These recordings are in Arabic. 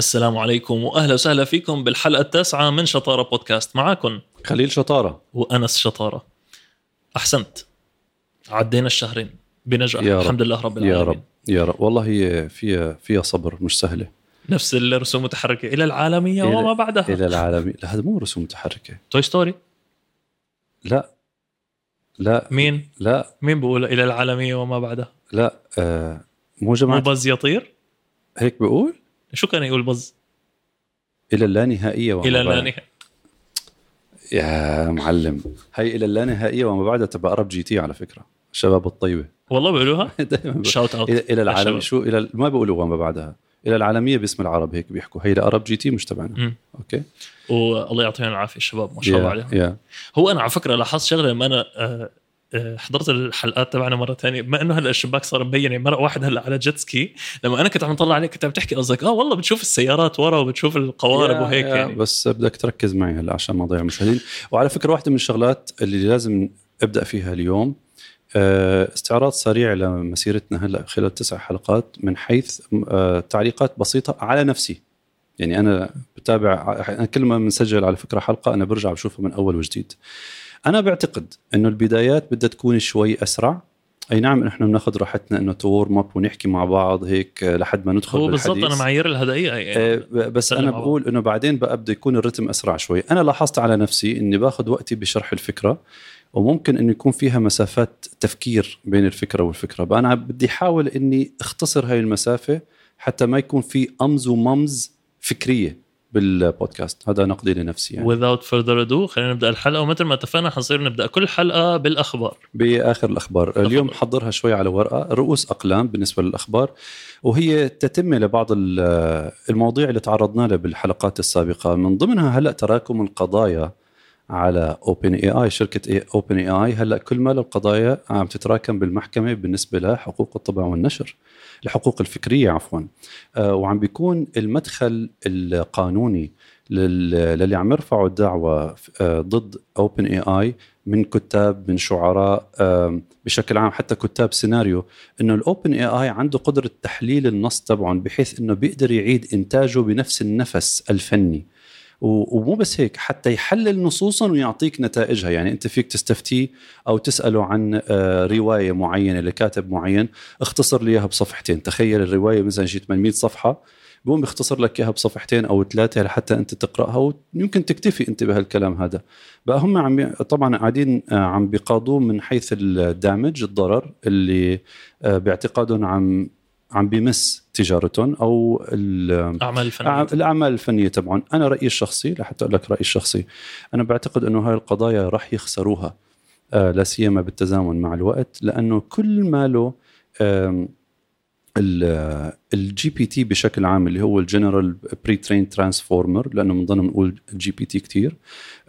السلام عليكم وأهلا وسهلا فيكم بالحلقة التاسعة من شطارة بودكاست. معاكم خليل شطارة. وأنس شطارة. أحسنت. عدينا الشهرين بنجاح. يا رب. الحمد لله رب العالمين يا رب. يا رب. والله هي فيها فيها صبر مش سهلة. نفس الرسوم المتحركة إلى العالمية إلى- وما بعدها. إلى العالمي لا هذا مو رسوم متحركة. توي ستوري؟ لا. لا. مين؟ لا. مين بقول إلى العالمية وما بعدها؟ لا آه مو مو جماعة. Buzz Lightyear هيك بقول؟ شو كان يقول Buzz؟ إلى اللانهائيه وما إلى بعد. لا نهايه يا معلم. هي إلى اللانهائيه وما بعدها تبع Arab GT على فكرة. الشباب الطيبة. والله بيقولوها؟ دائما shout out إلى إلى العالم. شو إلى ما بيقولوا وما بعدها. إلى العالمية باسم العرب هيك بيحكوا. هي ل Arab GT مش تبعنا. أوكي؟ والله يعطيهم العافية الشباب ما شاء الله عليهم. يا هو أنا على فكرة لاحظت شغلة لما أنا آه، حضرت الحلقات تبعنا مرة ثانية بما إنه هلا الشباك صار مبين يعني مرة واحد هلا على جيت سكي لما أنا كنت عم طلع عليك كنت عم تحكي قصدك آه والله بتشوف السيارات ورا وبتشوف القوارب وهيك يعني. بس بدك تركز معي هلا عشان ما اضيع المشاهدين وعلى فكرة واحدة من الشغلات اللي لازم أبدأ فيها اليوم آه، استعراض سريع لمسيرتنا هلا خلال تسع حلقات من حيث آه، تعليقات بسيطة على نفسي. يعني أنا بتابع كل ما بنسجل على فكرة حلقة أنا برجع بشوفها من أول وجديد. أنا بعتقد إنه البدايات بدها تكون شوي أسرع أي نعم نحن بناخذ راحتنا إنه تورم اب ونحكي مع بعض هيك لحد ما ندخل هو بالضبط. أنا معايير الهدايا آه، يعني بس أنا. بقول إنه بعدين بقى بده يكون الرتم أسرع شوي أنا لاحظت على نفسي إني باخذ وقتي بشرح الفكرة وممكن إنه يكون فيها مسافات تفكير بين الفكرة والفكرة بقى أنا بدي أحاول إني أختصر هاي المسافة حتى ما يكون في أمز وممز فكرية بالبودكاست. هذا نقدي لنفسي يعني. Without further ado خلينا نبدأ الحلقة. ومثل ما اتفقنا حنصير نبدأ كل حلقة بالأخبار. بآخر الأخبار. اليوم تفضل. حضرها شوي على ورقة. رؤوس أقلام بالنسبة للأخبار. وهي تتمه لبعض ال- المواضيع اللي تعرضنا لها بالحلقات السابقة. من ضمنها هلأ تراكم القضايا على اوبن اي اي شركة اوبن اي اي هلأ كل ما القضايا عم تتراكم بالمحكمة بالنسبة لحقوق الطبع والنشر الحقوق الفكرية عفوا. آه، وعم بيكون المدخل القانوني لل- للي عم يرفعوا الدعوة آه، ضد OpenAI من كتاب من شعراء آم، بشكل عام حتى كتاب سيناريو إنه ال OpenAI عنده قدرة تحليل النص تبعهم بحيث إنه بيقدر يعيد إنتاجه بنفس النفس الفني. ومو بس هيك حتى يحلل نصوصا ويعطيك نتائجها. يعني أنت فيك تستفتيه أو تسأله عن آه، رواية معينة لكاتب معين اختصر لي إياها بصفحتين. تخيل الرواية مثلا شي 800 صفحة بقوم بيختصر لك إياها بصفحتين أو ثلاثة لحتى أنت تقرأها ويمكن تكتفي أنت بهالكلام هذا. بقى هم عم طبعا قاعدين آه، عم بيقاضوه من حيث الدامج الضرر اللي آه، باعتقادهم عم عم بيمس تجارتهم أو ال- اعمال الفنية. الأعمال الفنية تبعهم. أنا رأيي الشخصي لحتى أقول لك رأيي الشخصي أنا بعتقد أنه هاي القضايا راح يخسروها آه، لا سيما بالتزامن مع الوقت لأنه كل ما له ال GPT بشكل عام اللي هو ال general pre-trained transformer لأنه من ضمن نقول GPT كثير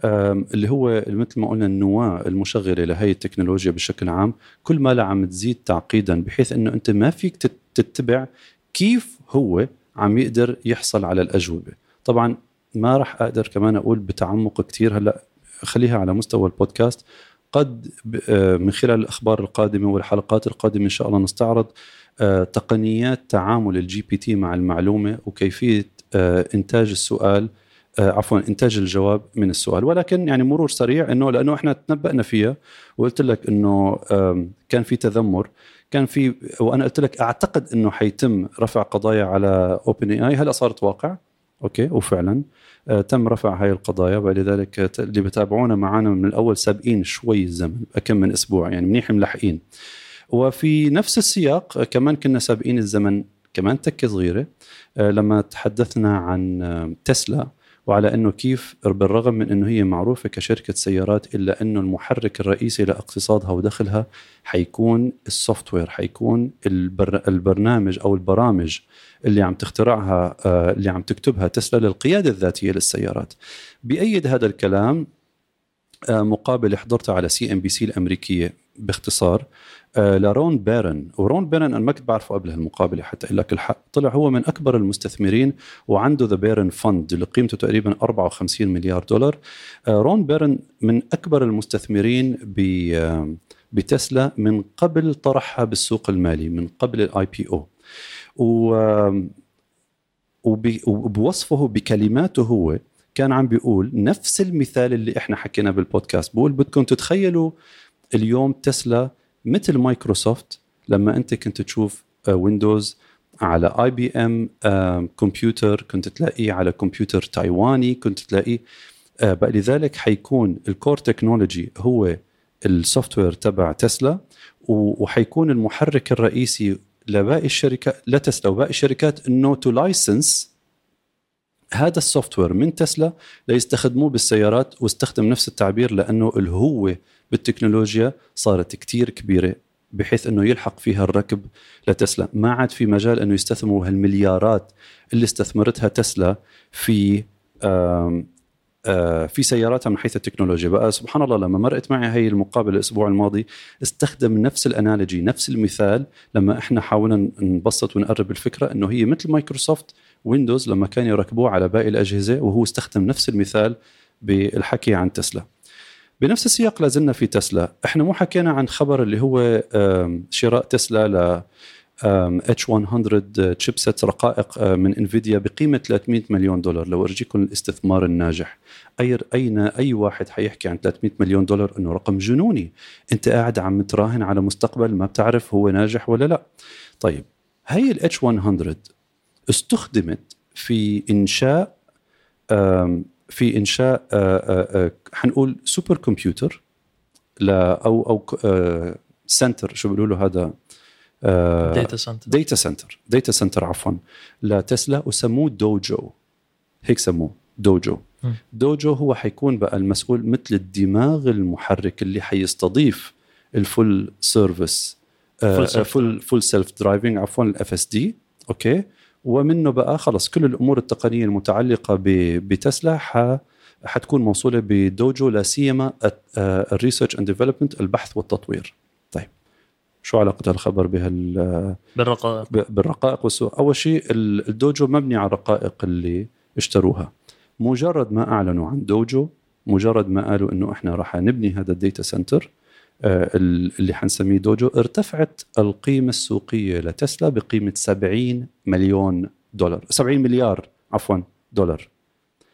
اللي هو مثل ما قلنا النواة المشغلة لهي التكنولوجيا بشكل عام كل ما لها عم تزيد تعقيدا بحيث إنه أنت ما فيك تت- تتبع كيف هو عم يقدر يحصل على الأجوبة؟ طبعا ما راح أقدر كمان أقول بتعمق كثير هلأ خليها على مستوى البودكاست. قد آه، من خلال الأخبار القادمة والحلقات القادمة إن شاء الله نستعرض آه، تقنيات تعامل ال GPT مع المعلومة وكيفية آه، إنتاج السؤال عفوا إنتاج الجواب من السؤال. ولكن يعني مرور سريع إنه لأنه إحنا تنبأنا فيها وقلت لك إنه كان في تذمر كان في وأنا قلت لك أعتقد إنه حيتم رفع قضايا على OpenAI هلا صارت واقع. أوكي وفعلا آه، تم رفع هاي القضايا ولذلك اللي بتابعونا معنا من الأول سابقين شوي الزمن كم من أسبوع يعني منيح ملحقين وفي نفس السياق آه، كمان كنا سابقين الزمن كمان تكة صغيرة آه، لما تحدثنا عن آه، تسلا. وعلى أنه كيف بالرغم من أنه هي معروفة كشركة سيارات إلا أنه المحرك الرئيسي لإقتصادها ودخلها حيكون ال software حيكون البر البرنامج أو البرامج اللي عم تخترعها آه، اللي عم تكتبها تسلا للقيادة الذاتية للسيارات. بأيد هذا الكلام آه، مقابله حضرتها على CNBC الأمريكية. باختصار آه، لرون بارون. ورون بارون أنا ما كنت بعرفه قبل هالمقابلة حتى أقول لك الحق طلع هو من أكبر المستثمرين وعنده the Baron Fund اللي قيمته تقريبا 54 مليار دولار. آه، رون بارون من أكبر المستثمرين ب آه، بتسلا من قبل طرحها بالسوق المالي من قبل ال IPO وبوصفه بكلماته هو كان عم بيقول نفس المثال اللي إحنا حكينا بالبودكاست. بقول بدكم تتخيلوا اليوم تسلا مثل مايكروسوفت لما انت كنت تشوف ويندوز على IBM كمبيوتر كنت تلاقيه على كمبيوتر تايواني كنت تلاقيه آه، لذلك حيكون ال core technology هو ال software تبع تسلا وحيكون المحرك الرئيسي لباقي الشركات لتسلا وباقي الشركات انه to license هذا ال software من تسلا ليستخدموه بالسيارات واستخدم نفس التعبير لأنه الهوة بالتكنولوجيا صارت كتير كبيرة بحيث إنه يلحق فيها الركب لتسلا. ما عاد في مجال إنه يستثمروا هالمليارات اللي استثمرتها تسلا في في سياراتها من حيث التكنولوجيا. بقى سبحان الله لما مرقت معي هي المقابلة الأسبوع الماضي استخدم نفس ال analogy نفس المثال لما إحنا حاولنا نبسط ونقرب الفكرة إنه هي مثل مايكروسوفت ويندوز لما كانوا يركبوه على باقي الأجهزة وهو استخدم نفس المثال بالحكي عن تسلا. بنفس السياق لازلنا في تسلا. إحنا مو حكينا عن خبر اللي هو شراء تسلا ل H100 chipset رقائق آه، من انفيديا بقيمة 300 مليون دولار. لو أرجيكم الاستثمار الناجح أي أين أي واحد حيحكي عن 300 مليون دولار إنه رقم جنوني؟ أنت قاعد عم تراهن على مستقبل ما بتعرف هو ناجح ولا لا. طيب هي ال H100 استخدمت في إنشاء في إنشاء آه، آه، آه، حنقول super computer لا أو أو center شو بيقولوا له هذا؟ data center data center data center عفوا لتسلا وسموه دوجو. هيك سموه دوجو. دوجو هو حيكون بقى المسؤول مثل الدماغ المحرك اللي حيستضيف ال full service full self driving عفوا ال FSD okay؟ ومنه بقى خلص كل الأمور التقنية المتعلقة ب- بتسلا. ح حتكون موصولة بدوجو لا سيما ال research and development البحث والتطوير. طيب شو علاقة الخبر بهال بالرقائق. ب- بالرقائق والسوق أول شيء ال- الدوجو مبني على الرقائق اللي اشتروها. مجرد ما أعلنوا عن دوجو مجرد ما قالوا إنه إحنا راح نبني هذا ال data center آه، اللي حنسميه دوجو ارتفعت القيمة السوقية لتسلا بقيمة 70 مليون دولار. 70 مليار عفوا دولار.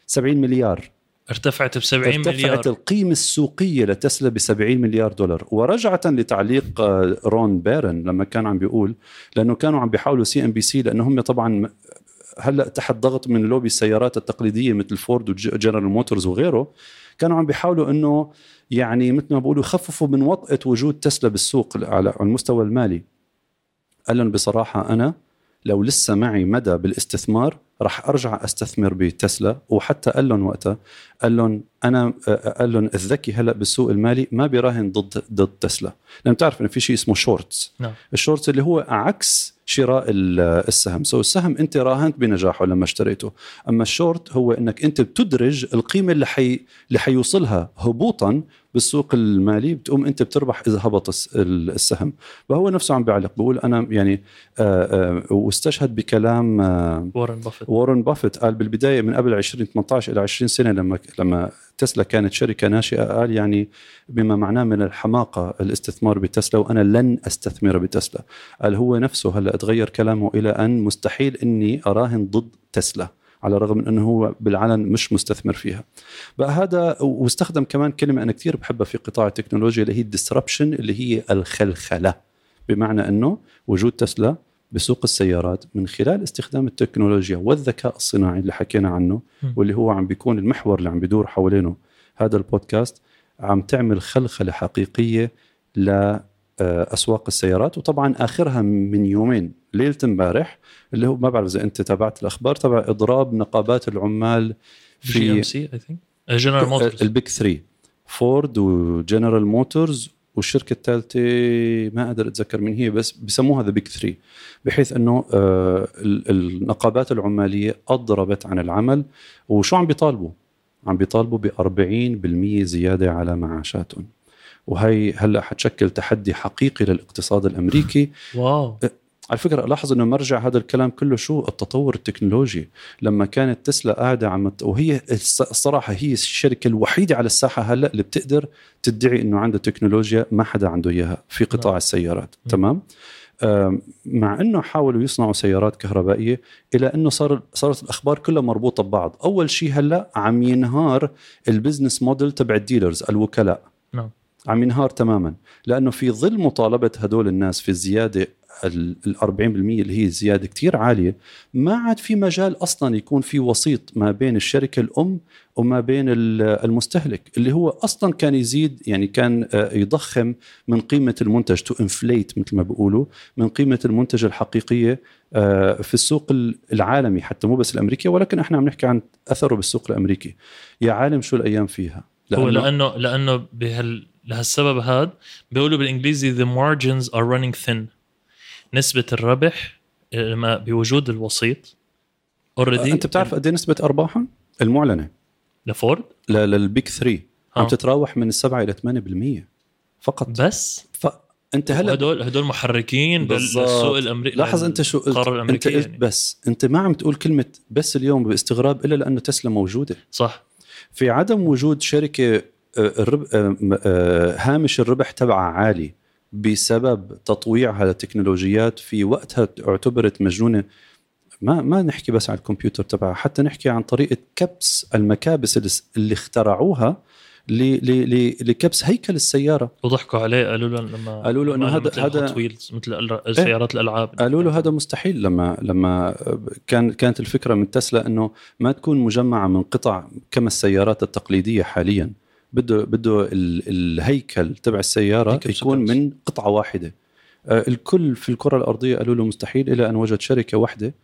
70 مليار. ارتفعت ب 70 ارتفعت مليار. القيمة السوقية لتسلا ب 70 مليار دولار. ورجعة لتعليق آه، رون بارون لما كان عم بيقول لأنه كانوا عم بيحاولوا CNBC لأنه هم طبعا هلأ تحت ضغط من لوبي السيارات التقليدية مثل فورد وجنرال موتورز وغيره كانوا عم بيحاولوا إنه يعني مثل ما بقولوا يخففوا من وطأة وجود تسلا بالسوق على المستوى المالي. قال لهم بصراحة أنا لو لسه معي مدى بالاستثمار راح أرجع أستثمر بتسلا. وحتى قال لهم وقتها قال لهم أنا قال لهم الذكي هلأ بالسوق المالي ما بيراهن ضد ضد تسلا. لأن بتعرف انه في شيء اسمه shorts نعم. ال shorts اللي هو عكس شراء ال- السهم. so السهم انت راهنت بنجاحه لما اشتريته. أما الشورت هو إنك انت بتدرج القيمة اللي حي اللي حيوصلها هبوطا بالسوق المالي بتقوم أنت بتربح إذا هبط الس- ال- السهم. فهو نفسه عم بيعلق. بقول أنا يعني آه، آه، واستشهد بكلام وارن بافيت وارن بافيت قال بالبداية من قبل 2018 إلى 20 سنة لما لما تسلا كانت شركة ناشئة قال يعني بما معناه من الحماقة الاستثمار بتسلا وأنا لن أستثمر بتسلا. قال هو نفسه هلأ تغير كلامه إلى أن مستحيل إني أراهن ضد تسلا. على الرغم من إنه هو بالعلن مش مستثمر فيها بقى هذا واستخدم كمان كلمة أنا كثير بحبها في قطاع التكنولوجيا اللي هي ال disruption اللي هي الخلخلة بمعنى إنه وجود تسلا بسوق السيارات من خلال استخدام التكنولوجيا والذكاء الصناعي اللي حكينا عنه. واللي هو عم بيكون المحور اللي عم بيدور حوالينه هذا البودكاست عم تعمل خلخلة حقيقية لاسواق السيارات وطبعا آخرها من يومين ليلة امبارح اللي هو ما بعرف إذا أنت تابعت الأخبار تبع إضراب نقابات العمال GMC I think جنرال موتورز ال big 3 فورد وجنرال موتورز والشركة الثالثة ما أقدر أتذكر من هي بس بسموها the big 3 بحيث إنه آه، ال- النقابات العمالية أضربت عن العمل وشو عم بيطالبوا؟ عم بيطالبوا ب 40% زيادة على معاشاتهم. وهي هلا حتشكل تحدي حقيقي للاقتصاد الأمريكي. wow. على فكرة لاحظ إنه مرجع هذا الكلام كله شو؟ التطور التكنولوجي. لما كانت تسلا قاعدة عم وهي الص- الصراحة هي الشركة الوحيدة على الساحة هلأ اللي بتقدر تدعي إنه عندها تكنولوجيا ما حدا عنده إياها في قطاع نعم. السيارات. م. تمام؟ مع إنه حاولوا يصنعوا سيارات كهربائية إلى إنه صار صارت الأخبار كلها مربوطة ببعض. أول شيء هلأ عم ينهار ال business model تبع ال dealers الوكلاء. نعم. عم ينهار تماما. لأنه في ظل مطالبة هدول الناس في الزيادة ال ال 40% اللي هي زيادة كتير عالية ما عاد في مجال أصلا يكون في وسيط ما بين الشركة الأم وما بين ال- المستهلك اللي هو أصلا كان يزيد يعني كان آه، يضخم من قيمة المنتج to inflate مثل ما بيقولوا من قيمة المنتج الحقيقية آه، في السوق ال- العالمي حتى مو بس الامريكي ولكن إحنا عم نحكي عن أثره بالسوق الأمريكي. يا عالم شو الأيام فيها؟ هو لأنه لأنه بهال لهالسبب هذا بيقولوا بالإنجليزي the margins are running thin. نسبة الربح لما بوجود الوسيط اوريدي أنت بتعرف قد إيه نسبة أرباحهم؟ المعلنة. لفورد؟ للبيك 3 عم آه. تتراوح من 7 إلى 8% فقط. بس؟ فانت هلا هدول هدول محركين. بالسوق الامريكي لاحظ أنت شو قلت أنت قلت يعني. بس. أنت ما عم تقول كلمة بس اليوم باستغراب إلا لأنه تسلا موجودة. صح. في عدم وجود شركة آه، الرب... آه، آه، هامش الربح تبعها عالي بسبب تطويعها للتكنولوجيات في وقتها اعتبرت مجنونة. ما ما نحكي بس عن الكمبيوتر تبعها حتى نحكي عن طريقة كبس المكابس اللي, اخترعوها ل... ل... ل... لكبس هيكل السيارة. وضحكوا عليه قالوا له لما قالوا له عملوا هذا- مثل هذا- مثل ال- سيارات الألعاب. قالوا له هذا مستحيل لما لما كان كانت الفكرة من تسلا إنه ما تكون مجمعة من قطع كما السيارات التقليدية حاليا. بده بده ال- الهيكل تبع السيارة يكون. من قطعة واحدة. آه، الكل في الكرة الأرضية قالوا له مستحيل إلى أن وجد شركة واحدة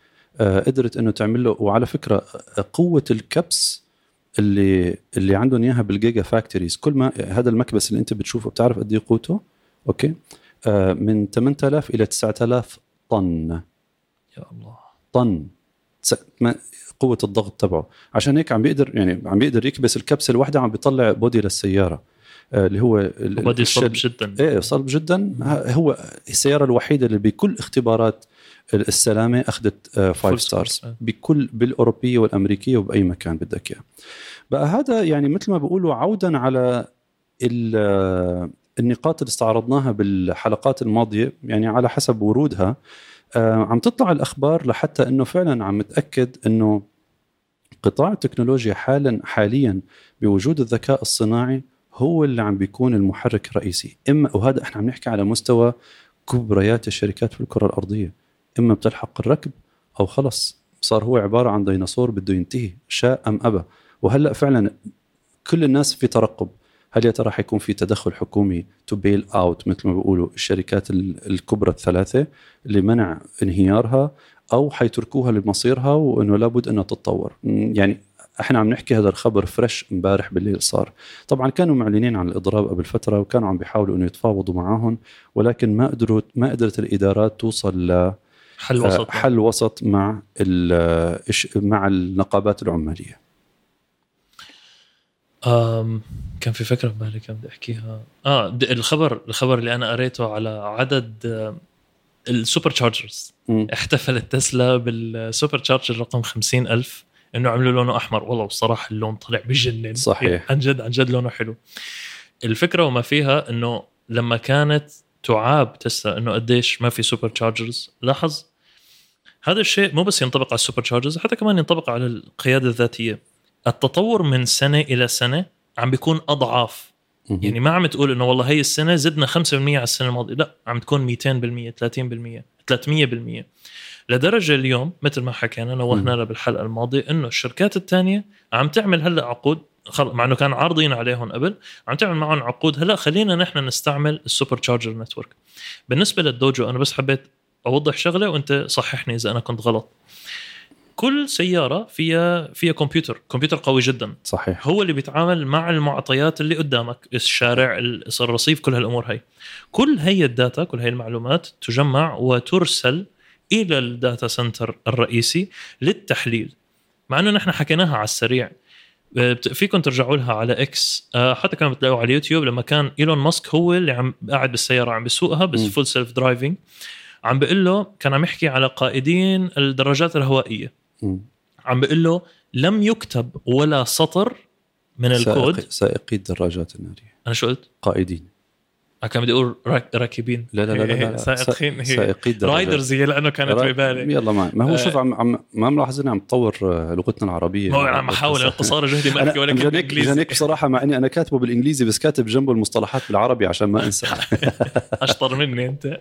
آه، قدرت إنه تعمل له وعلى فكرة آه، قوة الكبس اللي اللي عندهم إياها بال giga factories. كل ما هذا المكبس اللي أنت بتشوفه بتعرف قد إيه قوته؟ okay. من 8000 إلى 9000 طن. يا الله. طن. قوة الضغط تبعه. عشان هيك عم بيقدر يعني عم بيقدر يكبس الكبسة الواحدة عم بيطلع body للسيارة. آه، اللي هو الشل- صلب جدا. إيه صلب جدا. هو السيارة الوحيدة اللي بكل اختبارات السلامة أخذت five full stars آه. بكل بالأوروبية والأمريكية وبأي مكان بدك إياه. بقى هذا يعني مثل ما بيقولوا عودا على ال- آه، النقاط اللي استعرضناها بالحلقات الماضية يعني على حسب ورودها. آه، عم تطلع الأخبار لحتى إنه فعلا عم نتاكد إنه قطاع التكنولوجيا حالا حاليا بوجود الذكاء الصناعي هو اللي عم بيكون المحرك الرئيسي. إما وهذا إحنا عم نحكي على مستوى كبريات الشركات في الكرة الأرضية. إما بتلحق الركب أو خلص صار هو عبارة عن ديناصور بده ينتهي شاء أم أبى. وهلأ فعلا كل الناس في ترقب. هل يا ترى حيكون في تدخل حكومي to bail out مثل ما بيقولوا الشركات ال- الكبرى الثلاثة لمنع انهيارها أو حيتركوها لمصيرها وإنه لابد إنها تتطور؟ يعني إحنا عم نحكي هذا الخبر فريش امبارح بالليل صار. طبعا كانوا معلنين عن الإضراب قبل فترة وكانوا عم بيحاولوا إنه يتفاوضوا معاهم ولكن ما قدروا ما قدرت الإدارات توصل ل حل وسط. حل وسط مع مع النقابات العمالية. أم كان في فكرة في بالي كان بدي أحكيها. آه الخبر الخبر اللي أنا قريته على عدد ال super chargers. احتفلت تسلا بال super charger رقم 50 ألف إنه عملوا لونه أحمر. والله بصراحه اللون طلع بجنن. صحيح. عن جد عن جد لونه حلو. الفكرة وما فيها إنه لما كانت تعاب تسلا إنه قديش ما في super chargers لاحظ هذا الشيء مو بس ينطبق على ال super chargers حتى كمان ينطبق على القيادة الذاتية. التطور من سنة إلى سنة عم بيكون أضعاف. يعني ما عم تقول إنه والله هي السنة زدنا 5% على السنة الماضية. لا عم تكون 200% 30% 300% لدرجة اليوم مثل ما حكينا نوهنا بالحلقة الماضية إنه الشركات الثانية عم تعمل هلأ عقود. مع إنه كان عارضين عليهم قبل عم تعمل معهم عقود. هلأ خلينا نحن نستعمل ال super charger network. بالنسبة للدوجو أنا بس حبيت أوضح شغلة وأنت صححني إذا أنا كنت غلط. كل سيارة فيها فيها computer computer قوي جدا. صحيح. هو اللي بيتعامل مع المعطيات اللي قدامك الشارع الرصيف كل هالأمور هي كل هي ال data كل هي المعلومات تجمع وترسل إلى ال data center الرئيسي للتحليل. مع إنه نحن حكيناها على السريع. بت- فيكم ترجعوا لها على إكس آه، حتى كانوا بتلاقوا على اليوتيوب لما كان إيلون ماسك هو اللي عم قاعد بالسيارة عم بيسوقها بس. full self driving عم بقول له كان عم يحكي على قائدين الدراجات الهوائية. عم بقول له لم يكتب ولا سطر من الكود. سائق- سائقي الدراجات النارية. أنا شو قلت؟ قائدين. آه، كان بدي أقول راك- راكبين. لا لا لا لا, لا. سائقين. هي سائقي الدراجات. riders هي لأنه كانت ببالي. يلا معي. ما هو آه. شوف عم, عم ما ملاحظ اني عم تطور آه، لغتنا العربية. ما هو عم أحاول اقتصار جهدي ما احكي أنا ولكن بالانجليزي مشان هيك بصراحة مع إني أنا كاتبه بالإنجليزي بس كاتب جنبه المصطلحات بالعربي عشان ما أنسى. أشطر مني أنت.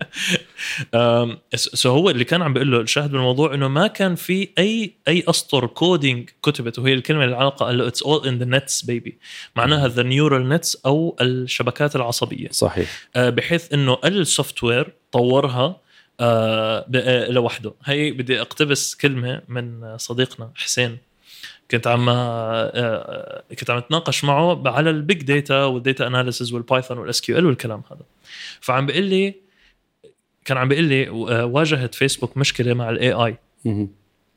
so هو اللي كان عم بيقول له الشاهد بالموضوع إنه ما كان في اي أي أسطر coding كتبت وهي الكلمة العلاقه قال له it's all in the nets baby معناها the neural nets أو الشبكات العصبية. صحيح. بحيث إنه ال software طورها آه، آه، لوحده. هي بدي اقتبس كلمة من صديقنا حسين. كنت عم آه، كنت عم اتناقش معه على ال big data وال data analysis وال Python وال SQL والكلام هذا. فعم بيقول لي كان عم بيقول لي آه، واجهت فيسبوك مشكلة مع ال AI.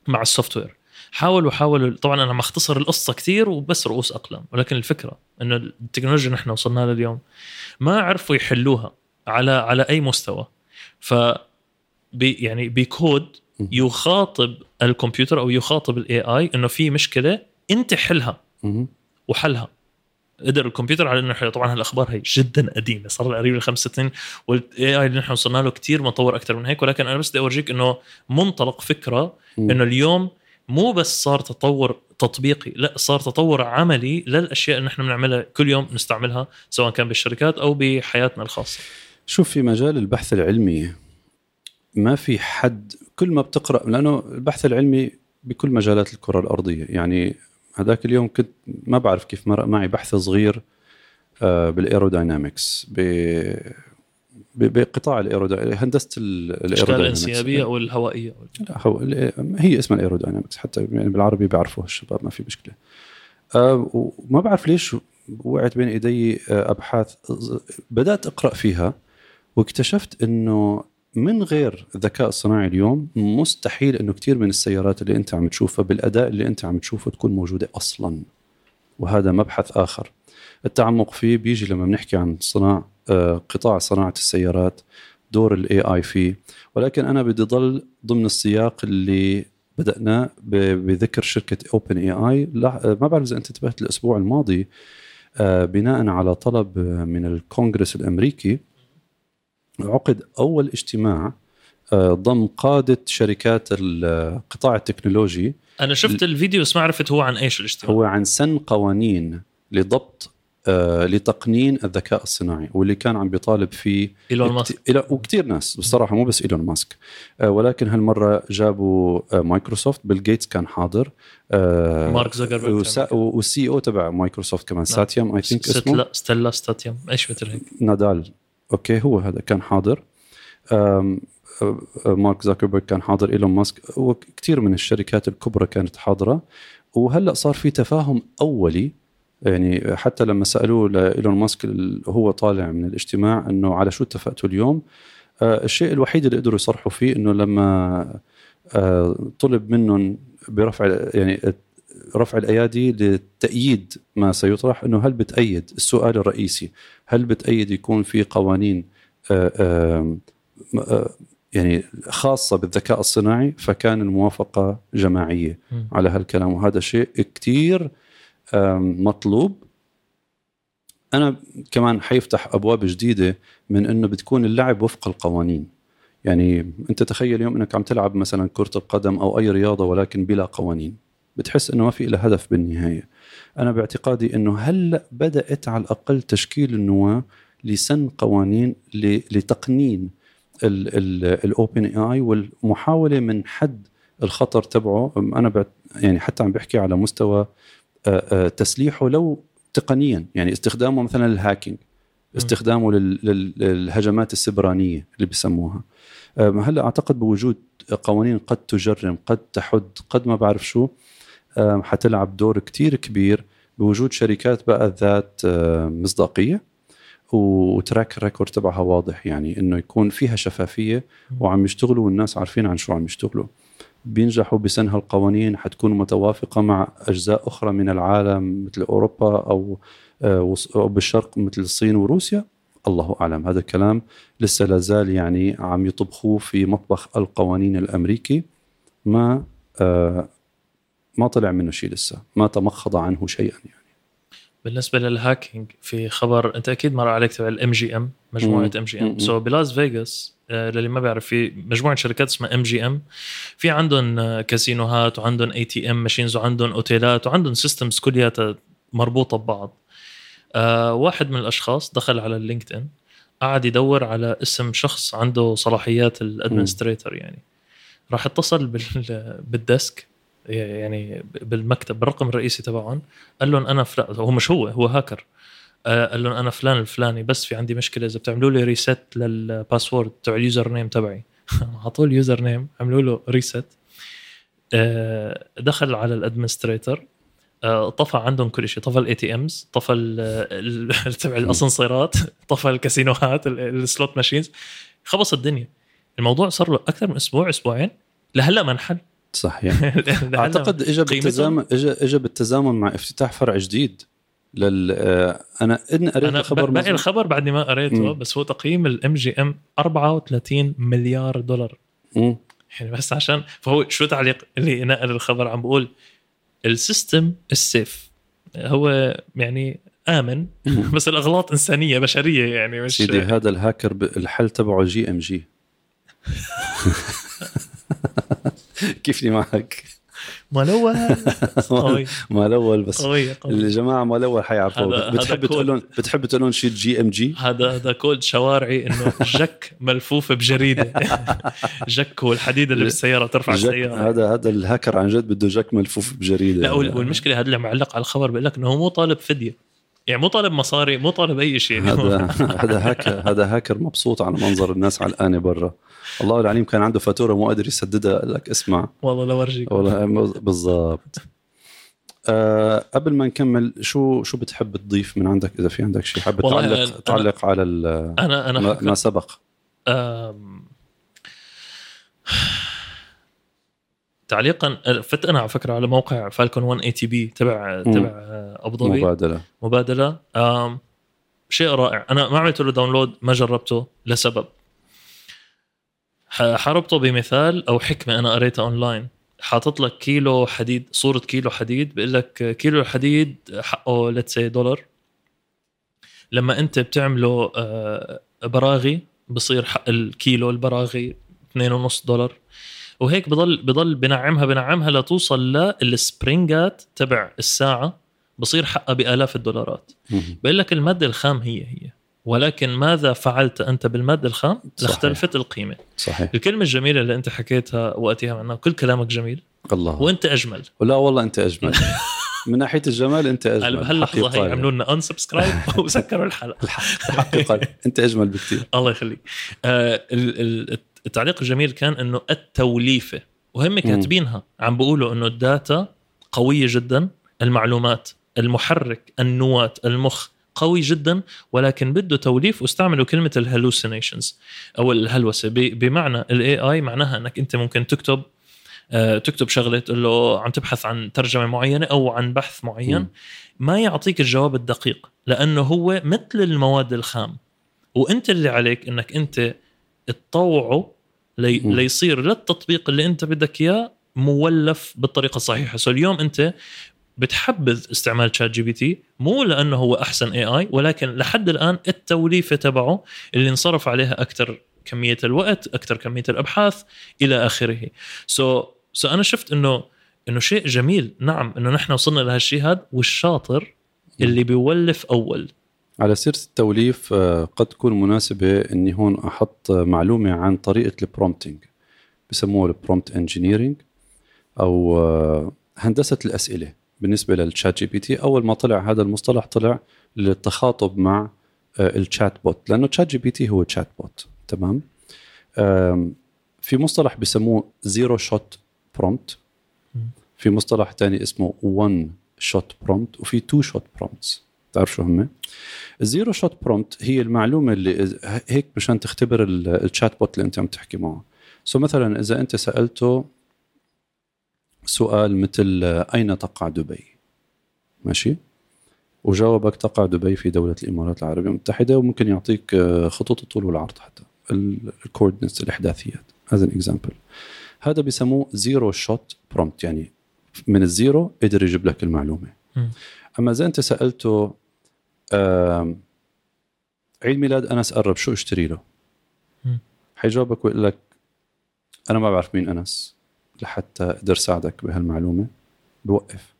مع ال software حاولوا حاولوا. طبعا أنا مختصر القصة كثير وبس رؤوس أقلام ولكن الفكرة إنه التكنولوجيا نحن وصلنا لها اليوم ما عرفوا يحلوها على على أي مستوى. ف بي يعني بكود يخاطب الكمبيوتر أو يخاطب ال AI إنه في مشكلة أنت حلها. وحلها. قدر الكمبيوتر على إنه يحل طبعا هالأخبار هي جدا قديمة صار لها قريب خمس سنين وال AI اللي نحن وصلنا له كثير مطور أكثر من هيك ولكن أنا بس بدي أورجيك إنه منطلق فكرة. إنه اليوم مو بس صار تطور تطبيقي لا صار تطور عملي للأشياء اللي نحن بنعملها كل يوم نستعملها سواء كان بالشركات أو بحياتنا الخاصة. شوف في مجال البحث العلمي ما في حد كل ما بتقرأ لأنه البحث العلمي بكل مجالات الكرة الأرضية. يعني هذاك اليوم كنت ما بعرف كيف مرق معي بحث صغير آه، بالايروداينامكس بقطاع ال aerodynamics هندسة الأشكال ال aerodynamics الانسيابية أو الهوائية. لا هو هي اسمها ال aerodynamics حتى يعني بالعربي بيعرفوها الشباب ما في مشكلة. آه، وما بعرف ليش وقعت بين إيدي آه، أبحاث بدأت أقرأ فيها واكتشفت إنه من غير الذكاء الصناعي اليوم مستحيل إنه كثير من السيارات اللي أنت عم تشوفها بالأداء اللي أنت عم تشوفه تكون موجودة أصلا. وهذا مبحث آخر. التعمق فيه بيجي لما بنحكي عن صناع آه، قطاع صناعة السيارات دور ال AI فيه. ولكن أنا بدي ضل ضمن السياق اللي بدأناه ب- بذكر شركة OpenAI ما بعرف إذا أنت انتبهت الأسبوع الماضي آه، بناء على طلب من الكونغرس الأمريكي عقد أول اجتماع آه، ضم قادة شركات القطاع التكنولوجي أنا شفت الفيديو بس ما عرفت هو عن إيش الاجتماع. هو عن سن قوانين لضبط لتقنين الذكاء الصناعي واللي كان عم بيطالب فيه إيلون ماسك. وكثير ناس بصراحة مو بس إيلون ماسك. آه، ولكن هالمرة جابوا آه، مايكروسوفت بيل جيتس كان حاضر. آه، مارك زوكربيرج. وال CEO تبع مايكروسوفت كمان نعم. ساتيا I think اسمه. ساتيا ساتيلا ساتيا إيش مثل هيك. ناديلا. okay هو هذا كان حاضر. آه، آه، مارك زوكربيرج كان حاضر إيلون ماسك. وكثير من الشركات الكبرى كانت حاضرة. وهلأ صار في تفاهم أولي يعني حتى لما سألوه لإيلون ماسك هو طالع من الاجتماع إنه على شو اتفقتوا اليوم آه، الشيء الوحيد اللي قدروا يصرحوا فيه إنه لما آه، طلب منهم برفع يعني رفع الأيادي لتأييد ما سيطرح إنه هل بتأيد السؤال الرئيسي هل بتأيد يكون في قوانين آه، يعني خاصة بالذكاء الصناعي فكان الموافقة جماعية مم. على هالكلام وهذا شيء كتير آم، مطلوب. أنا كمان حيفتح أبواب جديدة من أنه بتكون اللعب وفق القوانين. يعني أنت تخيل اليوم أنك عم تلعب مثلا كرة القدم أو أي رياضة ولكن بلا قوانين. بتحس أنه ما في لها هدف بالنهاية. أنا باعتقادي أنه هلأ بدأت على الأقل تشكيل النواة لسن قوانين لتقنين ال open AI والمحاولة من حد الخطر تبعه. أنا يعني حتى عم بحكي على مستوى تسليحه لو تقنيا يعني استخدامه مثلا لل hacking استخدامه لل- لل- للهجمات السبرانية اللي بسموها آه، هلأ أعتقد بوجود قوانين قد تجرم قد تحد قد ما بعرف شو آه، حتلعب دور كتير كبير بوجود شركات بقى ذات آه، مصداقية. وتراك الريكورد تبعها واضح يعني إنه يكون فيها شفافية وعم يشتغلوا والناس عارفين عن شو عم يشتغلوا. بينجحوا بسن هالقوانين حتكون متوافقة مع أجزاء أخرى من العالم مثل أوروبا أو آه، أو بالشرق مثل الصين وروسيا. الله أعلم هذا الكلام لسه لازال يعني عم يطبخوه في مطبخ القوانين الأمريكي. ما آه، ما طلع منه شيء لسه ما تمخض عنه شيئا يعني. بالنسبة لل hacking في خبر أنت أكيد مر عليك تبع ال MGM مجموعة. MG. M so بلاس فيغاس للي ما بيعرف في مجموعة شركات اسمها MGM في عندهم آه، كازينوهات وعندهم ATM machines وعندهم أوتيلات وعندهم systems كلياتها مربوطة ببعض. آه واحد من الأشخاص دخل على ال LinkedIn قعد يدور على اسم شخص عنده صلاحيات ال administrator يعني. راح اتصل بال بال desk يعني بالمكتب بالرقم الرئيسي تبعهم قال لهم أنا فلان هو مش هو هو هاكر آه، قال لهم أنا فلان الفلاني بس في عندي مشكلة إذا بتعملوا لي reset لل password تبع ال username تبعي. اعطوه ال username عملوا له reset دخل على ال administrator آه، طفى عندهم كل شيء طفى ال ATMs طفى تبع الأسانسيرات طفى الكاسينوهات ال- ال slot machines خبص الدنيا. الموضوع صار له أكثر من أسبوع أسبوعين. لهلا ما انحل. صحيح أعتقد اجى؟ بالتزامن اجى اجى بالتزامن مع افتتاح فرع جديد لل آه، أنا ان قريت أنا الخبر باقي. الخبر بعد ما قريته مم. بس هو تقييم ال MGM 34 مليار دولار مم. يعني بس عشان فهو شو تعليق اللي نقل الخبر عم بقول ال system ال safe هو يعني آمن بس الأغلاط إنسانية بشرية يعني مش سيدي هذا الهاكر الحل تبعه جي إم جي كيفني معك؟ ما الأول قوي ما الأول بس. قوي قوي. الجماعة ما الأول هذا- حيعرفوه هذا بتحب. تقول لهم بتحب تقول لهم شيء جي ام جي هذا هذا كود شوارعي إنه جك ملفوف بجريدة. جك هو الحديد اللي بالسيارة ترفع السيارة. هذا هذا الهاكر عن جد بده جك ملفوف بجريدة. لا وال- والمشكلة هذا اللي معلق على الخبر بيقول لك إنه هو مو طالب فدية. يعني مو طالب مصاري مو طالب أي شيء هذا هذا هاكر هذا هاكر مبسوط على منظر الناس علقانه برا. الله العليم كان عنده فاتورة مو قادر يسددها قال لك اسمع. والله لو ارجيك والله بالضبط. أه قبل ما نكمل شو شو بتحب تضيف من عندك؟ إذا في عندك شيء حابب تعلق أنا- تعلق على أنا أنا ما, ما سبق. تعليقا فت أنا على فكرة على موقع فالكون 180B تبع. تبع أبو ظبي. مبادلة. مبادلة. شيء رائع. أنا ما عملت له download ما جربته لسبب. حربطه بمثال أو حكمة أنا قريتها اونلاين حاطط لك كيلو حديد صورة كيلو حديد بيقول لك كيلو الحديد حقه let's say دولار لما أنت بتعمله آه، براغي بصير حق الكيلو البراغي 2.5 دولار وهيك بضل بضل بنعمها بنعمها لتوصل للسبرينجات تبع الساعة. بصير حقها بآلاف الدولارات. بقول لك المادة الخام هي هي. ولكن ماذا فعلت أنت بالمادة الخام؟ صحيح. لاختلفت القيمة. صحيح. الكلمة الجميلة اللي أنت حكيتها وقتها معناها كل كلامك جميل. الله. وأنت أجمل. ولا والله أنت أجمل. من ناحية الجمال أنت أجمل. بهاللحظه حقيقة. هي عملوا لنا انسبسكرايب وسكروا الحلقة؟ حقيقه أنت أجمل بكثير الله يخليك. آه ال- ال- التعليق الجميل كان إنه التوليفة وهم كاتبينها عم بيقولوا إنه ال data قوية جدا المعلومات المحرك النواة المخ قوي جدا ولكن بده توليف واستعملوا كلمة ال hallucinations أو الهلوسة. بمعنى ال AI معناها إنك أنت ممكن تكتب آه، تكتب شغلة تقول له عم تبحث عن ترجمة معينة أو عن بحث معين. ما يعطيك الجواب الدقيق لأنه هو مثل المواد الخام. وأنت اللي عليك إنك أنت تطوعه لي. ليصير للتطبيق اللي انت بدك اياه مولف بالطريقة الصحيحة. so اليوم انت بتحبذ استعمال ChatGPT مو لأنه هو أحسن AI ولكن لحد الآن التوليفة تبعه اللي انصرف عليها أكثر كمية الوقت أكثر كمية الأبحاث إلى آخره. so so أنا شفت انه إنه شيء جميل. نعم إنه نحن وصلنا لهالشيء هذا والشاطر اللي بيولف أول. على سيرة التوليف آه، قد تكون مناسبة إني هون أحط معلومة عن طريقة ال prompting بسموها ال prompt engineering أو آه، هندسة الأسئلة بالنسبة لل ChatGPT اول ما طلع هذا المصطلح طلع للتخاطب مع آه، ال chatbot لأنه ChatGPT هو chatbot تمام في مصطلح بسموه zero shot prompt. في مصطلح تاني اسمه 1 shot prompt وفي 2 shot prompts تعرف شو هم؟ ال zero shot prompt هي المعلومة اللي إذا- هيك مشان تختبر ال- ال chatbot اللي أنت عم تحكي معه. so مثلا إذا أنت سألته سؤال مثل أين تقع دبي؟ ماشي؟ وجاوبك تقع دبي في دولة الإمارات العربية المتحدة وممكن يعطيك آه، خطوط الطول والعرض حتى. ال coordinates الإحداثيات هذا example هذا بيسموه zero shot prompt يعني من ال zero قدر يجيب لك المعلومة. مم. أما إذا أنت سألته آم، عيد ميلاد أنس قرب شو اشتري له؟ حيجاوبك ويقول لك أنا ما بعرف مين أنس لحتى أقدر ساعدك بهالمعلومة. بوقف.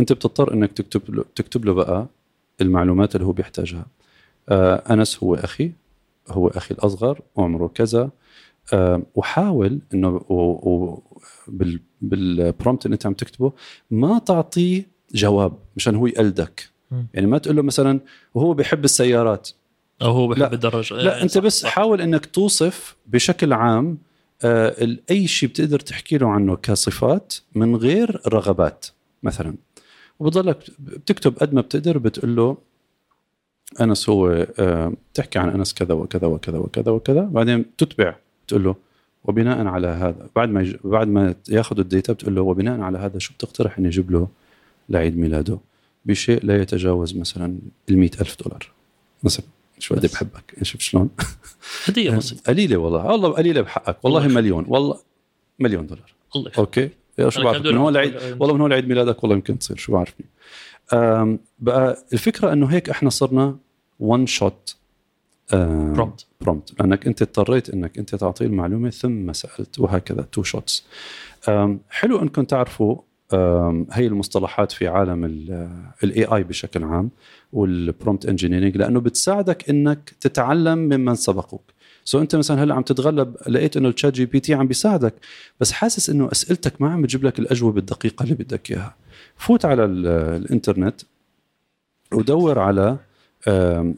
أنت بتضطر إنك تكتب له تكتب له بقى المعلومات اللي هو بيحتاجها. آه أنس هو أخي هو أخي الأصغر عمره كذا. آه وحاول إنه بالبرومت اللي أنت عم تكتبه ما تعطيه جواب مشان هو يقلدك. يعني ما تقول له مثلا وهو بيحب السيارات. أو هو بحب لا. الدراجة. لا إيه، أنت صح، بس صح. حاول إنك توصف بشكل عام آه، أي شيء بتقدر تحكي له عنه كصفات من غير رغبات مثلا. وبضلك بتكتب قد ما بتقدر بتقول له أنس هو آه، بتحكي عن أنس كذا وكذا وكذا وكذا وكذا. بعدين تتبع تقول له وبناء على هذا بعد ما يج... بعد ما ياخذ الداتا بتقول له وبناء على هذا شو بتقترح اني أجيب له لعيد ميلاده. بشيء لا يتجاوز مثلا ال ألف دولار. مثلا شو قد. بحبك؟ شوف شلون؟ هدية بسيطة. قليلة والله. والله قليلة بحقك. والله. مليون. والله مليون دولار. الله. أوكي؟ يا شو بعرف؟ من هون دولار. لعيد والله من هون لعيد ميلادك والله يمكن تصير. شو بعرفني. بقى الفكرة إنه هيك إحنا صرنا one shot prompt. prompt لأنك أنت اضطريت إنك أنت تعطيه المعلومة ثم سألت وهكذا two shots حلو إنكم تعرفوا هي المصطلحات في عالم ال AI بشكل عام وال prompt engineering لأنه بتساعدك إنك تتعلم ممن سبقوك. So أنت مثلا هلأ عم تتغلب لقيت إنه ال ChatGPT عم بيساعدك بس حاسس إنه أسئلتك ما عم بتجيب لك الأجوبة الدقيقه اللي بدك إياها. فوت على ال- الإنترنت ودور على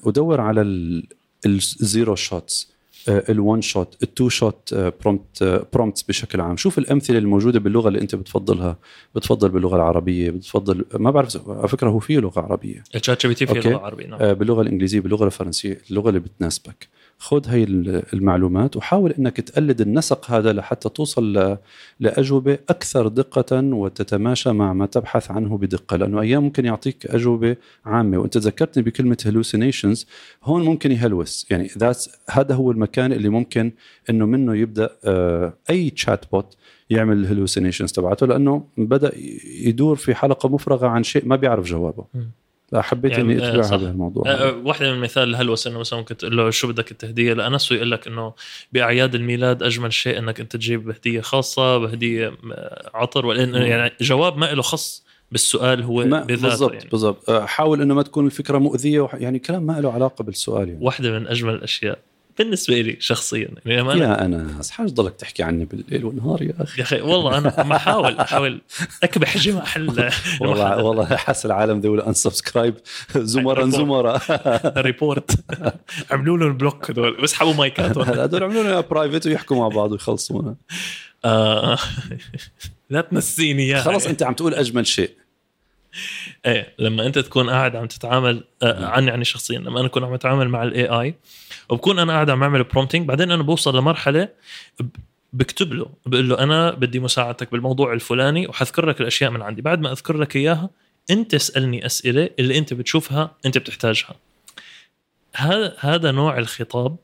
ودور على ال- ال zero shots ال one shot ال two shot prompt prompts بشكل عام. شوف الأمثلة الموجودة باللغة اللي أنت بتفضلها بتفضل باللغة العربية بتفضل ما بعرف على فكرة هو فيه لغة عربية. ال ChatGPT في أوكي. لغة عربية نعم. آه، باللغة الإنجليزية باللغة الفرنسية اللغة اللي بتناسبك. خذ ال- المعلومات وحاول إنك تقلد النسق هذا لحتى توصل لأجوبة أكثر دقة وتتماشى مع ما تبحث عنه بدقة. لأنه أيام ممكن يعطيك أجوبة عامة. وإنت ذكرتني بكلمة hallucinations هون ممكن يهلوس. يعني هذا هو المكان اللي ممكن إنه منه يبدأ آه، أي chat bot يعمل ال hallucinations تبعته. لأنه بدأ يدور في حلقة مفرغة عن شيء ما بيعرف جوابه. لا حبيت يعني، إني آه، أتبع. هذا الموضوع. آه، آه، واحدة من المثال الهلوس انه مثلا ممكن تقول له شو بدك التهدية؟ لانس ويقول لك إنه بأعياد الميلاد أجمل شيء إنك أنت تجيب هديه خاصة بهدية عطر يعني جواب ما له خص بالسؤال هو بذاته بالضبط يعني. بالضبط. حاول إنه ما تكون الفكرة مؤذية وح- يعني كلام ما له علاقة بالسؤال يعني. واحدة من أجمل الأشياء. بالنسبة لي شخصيا يعني أنا يا انس حاج ضلك تحكي عني بالليل والنهار يا أخي. يا أخي والله أنا عم احاول أحاول أكبح جمح ال- والله. والله حس العالم ذول unsubscribe زمرا زمرا. report عملوا لهم block هذول بسحبوا مايكاتهم هذول عملوا لنا private ويحكوا مع بعض ويخلصونا. آه، لا تنسيني اياها خلص أنت عم تقول أجمل شيء. إيه لما أنت تكون قاعد عم تتعامل آه عني يعني شخصيا لما أنا أكون عم أتعامل مع ال AI وبكون أنا قاعد عم أعمل برومتنج بعدين أنا بوصل لمرحلة بكتب له بقول له أنا بدي مساعدتك بالموضوع الفلاني وحذكر لك الأشياء من عندي. بعد ما أذكر لك إياها أنت اسألني أسئلة اللي أنت بتشوفها أنت بتحتاجها. هذا هذا نوع الخطاب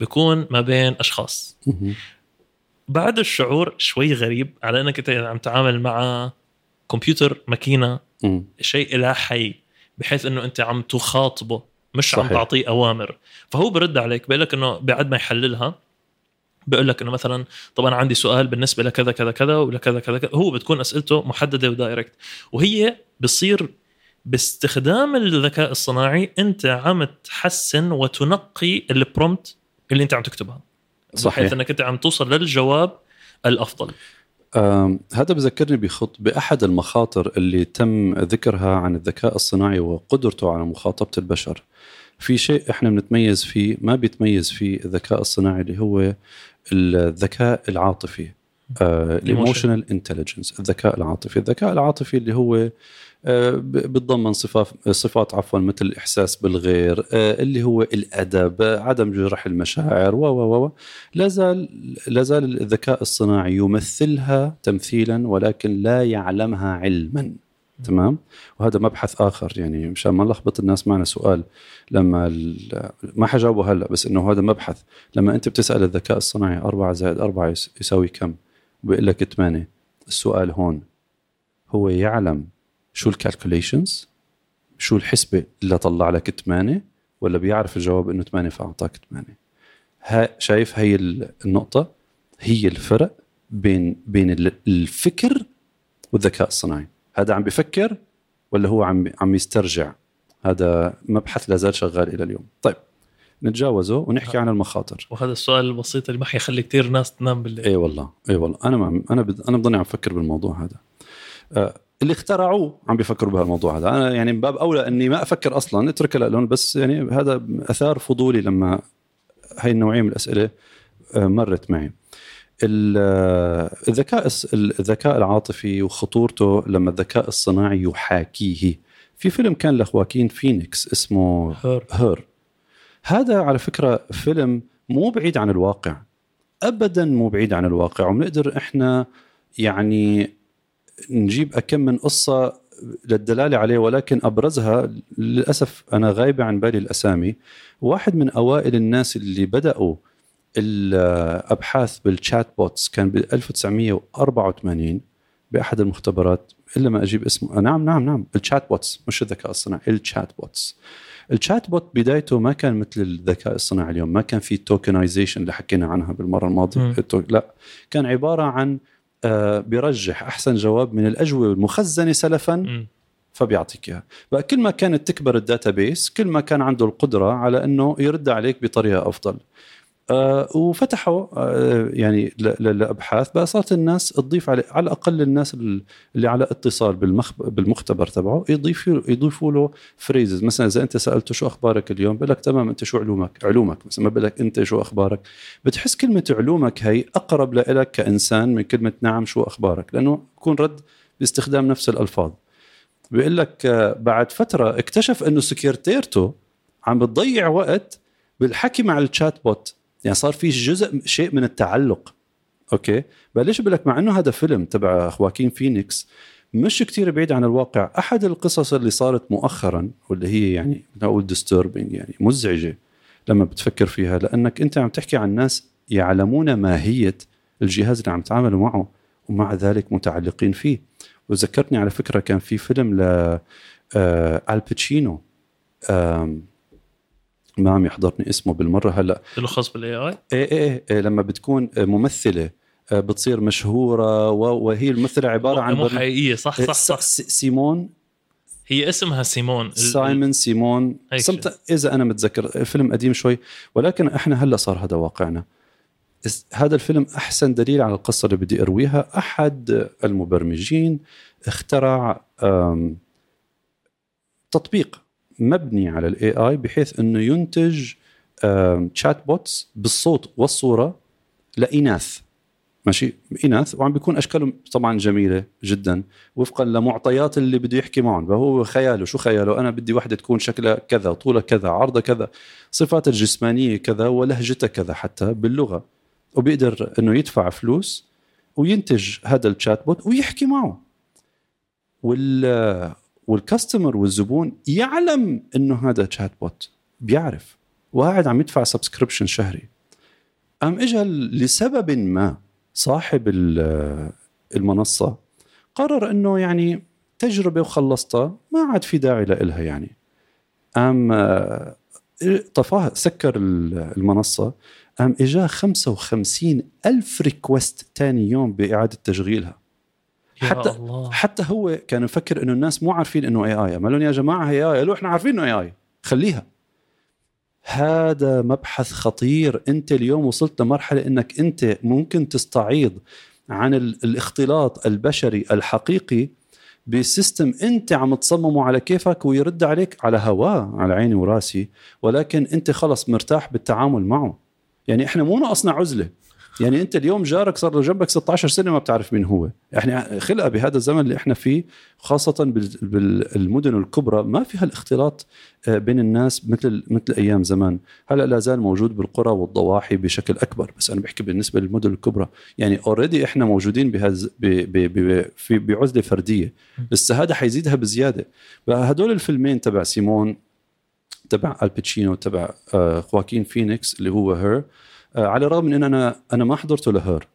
بيكون ما بين أشخاص. بعد الشعور شوي غريب على إنك أنت عم تتعامل مع كمبيوتر ماكينة. شيء لا حي بحيث إنه أنت عم تخاطبه مش صحيح. عم. تعطيه أوامر فهو برد عليك بيقول لك إنه بعد ما يحللها بيقول لك إنه مثلا طب أنا عندي سؤال بالنسبة لكذا كذا كذا ولكذا كذا كذا هو بتكون أسئلته محددة ودايركت وهي بصير باستخدام الذكاء الصناعي أنت عم تحسن وتنقي البرومت اللي أنت عم تكتبها صحيح. بحيث إنك أنت عم توصل للجواب الأفضل هذا بذكرني بخط بأحد المخاطر اللي تم ذكرها عن الذكاء الصناعي وقدرته على مخاطبة البشر. في شيء إحنا بنتميز فيه ما بيتميز فيه الذكاء الصناعي اللي هو الذكاء العاطفي. ال emotional intelligence الذكاء العاطفي. الذكاء العاطفي اللي هو آه، بتضمن صفات صفات عفوا مثل الإحساس بالغير آه، اللي هو الأدب آه، عدم جرح المشاعر و و و لا زال الذكاء الصناعي يمثلها تمثيلا ولكن لا يعلمها علما. تمام؟ وهذا مبحث آخر يعني مشان ما نلخبط الناس معنا سؤال. لما ما حجاوبه هلأ بس إنه هذا مبحث. لما أنت بتسأل الذكاء الصناعي 4 زائد 4 يس- يساوي كم؟ بيقول لك 8 السؤال هون هو يعلم شو ال calculations شو الحسبة اللي طلع لك 8 ولا بيعرف الجواب إنه 8 فأعطاك 8 ها شايف هي ال- النقطة؟ هي الفرق بين بين ال- الفكر والذكاء الصناعي. هذا عم بفكر ولا هو عم عم يسترجع؟ هذا مبحث لا زال شغال إلى اليوم. طيب. نتجاوزه ونحكي عن المخاطر. وهذا السؤال البسيط اللي ما حيخلي كثير ناس تنام بالليل. اي والله اي والله. أنا ما أنا بد... أنا بضلني عم بفكر بالموضوع هذا. آه اللي اخترعوه عم بيفكروا بهالموضوع هذا. أنا يعني من باب أولى إني ما أفكر أصلا اترك لهم بس يعني هذا أثار فضولي لما هاي النوعية من الأسئلة آه مرت معي. آه، الذكاء الذكاء العاطفي وخطورته لما الذكاء الصناعي يحاكيه. في فيلم كان لخواكين فينيكس اسمه Her. Her. هذا على فكرة فيلم مو بعيد عن الواقع. ابدا مو بعيد عن الواقع. وبنقدر إحنا يعني نجيب أكم من قصة للدلالة عليه ولكن أبرزها للأسف أنا غايبة عن بالي الأسامي. واحد من أوائل الناس اللي بدأوا الأبحاث بال chat bots كان ب 1984 بأحد المختبرات إلا ما أجيب اسمه. نعم نعم نعم. ال chat bots مش الذكاء الصناعي ال chat bots ال chat bot بدايته ما كان مثل الذكاء الصناعي اليوم ما كان في tokenization اللي حكينا عنها مم. التو- لا كان عبارة عن آه، بيرجح أحسن جواب من الأجوبة المخزنة سلفا مم. فبيعطيك إياها بقى كل ما كانت تكبر ال database كل ما كان عنده القدرة على إنه يرد عليك بطريقة أفضل وفتحوا آه يعني ل- ل- لأبحاث بقى صارت الناس تضيف على على الاقل الناس ال- اللي على اتصال بالمخ بالمختبر تبعه يضيفوا يضيفوا له phrases مثلا إذا أنت سالته شو أخبارك اليوم بقول لك تمام أنت شو علومك؟ علومك. مثلا ما بقول لك أنت شو أخبارك؟ بتحس كلمة علومك هي أقرب لك كإنسان من كلمة نعم شو أخبارك؟ لأنه بكون رد باستخدام نفس الألفاظ. بيقول لك آه، بعد فترة اكتشف إنه سكرتيرته عم بتضيع وقت بالحكي مع ال chat bot يعني صار في جزء شيء من التعلق. أوكي؟ بقى ليش بقول لك مع إنه هذا فيلم تبع خواكين فينيكس مش كتير بعيد عن الواقع. أحد القصص اللي صارت مؤخرا واللي هي يعني نقول disturbing يعني مزعجة لما بتفكر فيها لأنك أنت عم تحكي عن ناس يعلمون ماهية الجهاز اللي عم تعاملوا معه ومع ذلك متعلقين فيه. وذكرتني على فكرة كان في فيلم ل آه الباتشينو ما عم يحضرني اسمه بالمرة هلأ. له خاص بال AI إيه إيه, إيه لما بتكون ممثلة آه، بتصير مشهورة وهي الممثلة عبارة عن مو حقيقية صح إيه، صح. صح س- سيمون. هي اسمها سيمون. سايمون سيمون. إذا أنا متذكر فيلم قديم شوي ولكن إحنا هلأ صار هذا واقعنا. هذا الفيلم أحسن دليل على القصة اللي بدي أرويها. أحد المبرمجين اخترع تطبيق مبني على ال AI بحيث إنه ينتج chatbots بالصوت والصورة لإناث. ماشي؟ إناث وعم بيكون أشكالهم طبعا جميلة جدا وفقا لمعطيات اللي بده يحكي معهم. فهو خياله شو خياله؟ أنا بدي وحدة تكون شكلها كذا طولها كذا عرضها كذا. صفاتها الجسمانية كذا ولهجتها كذا حتى باللغة. وبيقدر إنه يدفع فلوس وينتج هذا ال chatbot ويحكي معه. وال وال customer والزبون يعلم إنه هذا chatbot بيعرف. وقاعد عم يدفع subscription شهري. قام اجى لسبب ما صاحب ال- المنصة قرر إنه يعني تجربة وخلصتها ما عاد في داعي لها يعني. قام طفاها سكر ال- المنصة. قام إجاه 55 ألف request تاني يوم بإعادة تشغيلها. حتى الله. حتى هو كان مفكر إنه الناس مو عارفين إنه AI قال لهم يا جماعة هي AI قالوا إحنا عارفين إنه AI خليها. هذا مبحث خطير. أنت اليوم وصلت لمرحلة إنك أنت ممكن تستعيض عن ال- الاختلاط البشري الحقيقي بسيستم أنت عم تصممه على كيفك ويرد عليك على هواه على عيني وراسي. ولكن أنت خلص مرتاح بالتعامل معه. يعني إحنا مو ناقصنا عزلة. يعني انت اليوم جارك صار له جنبك 16 سنة ما بتعرف مين هو. إحنا خلقة بهذا الزمن اللي إحنا فيه خاصة بال- بالمدن الكبرى ما فيها الاختلاط آه، بين الناس مثل مثل أيام زمان. هلا لا زال موجود بالقرى والضواحي بشكل أكبر بس أنا بحكي بالنسبة للمدن الكبرى. يعني already إحنا موجودين بهز ب ب ب في بعزلة فردية. لسه هذا حيزيدها بزيادة. هدول الفيلمين تبع سيمون تبع الباتشينو تبع آه، خواكين فينيكس اللي هو Her آه، على الرغم من إن أنا أنا ما حضرته ل Her.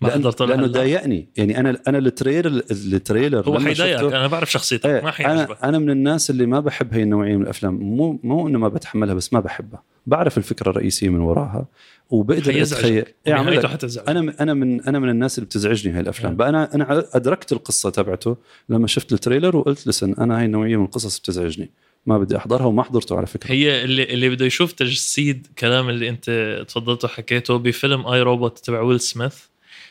ما لأن حضرت لأنه. ضايقني. يعني أنا أنا ال trailer ال trailer هو حيضايقك. أنا بعرف شخصيتك. إيه، ما حيعجبك. أنا أنا من الناس اللي ما بحب هي النوعية من الأفلام. مو مو إنه ما بتحملها بس ما بحبها. بعرف الفكرة الرئيسية من وراها وبقدر. اتخيل لك. حتزعج. أنا أنا من أنا من الناس اللي بتزعجني هاي الأفلام. نعم. بقى أنا أنا أدركت القصة تبعته لما شفت ال trailer وقلت لسن أنا هاي النوعية من القصص بتزعجني. ما بدي أحضرها وما حضرته على فكرة. هي اللي اللي بده يشوف تجسيد كلام اللي أنت تفضلت وحكيته بفيلم I, Robot تبع ويل سميث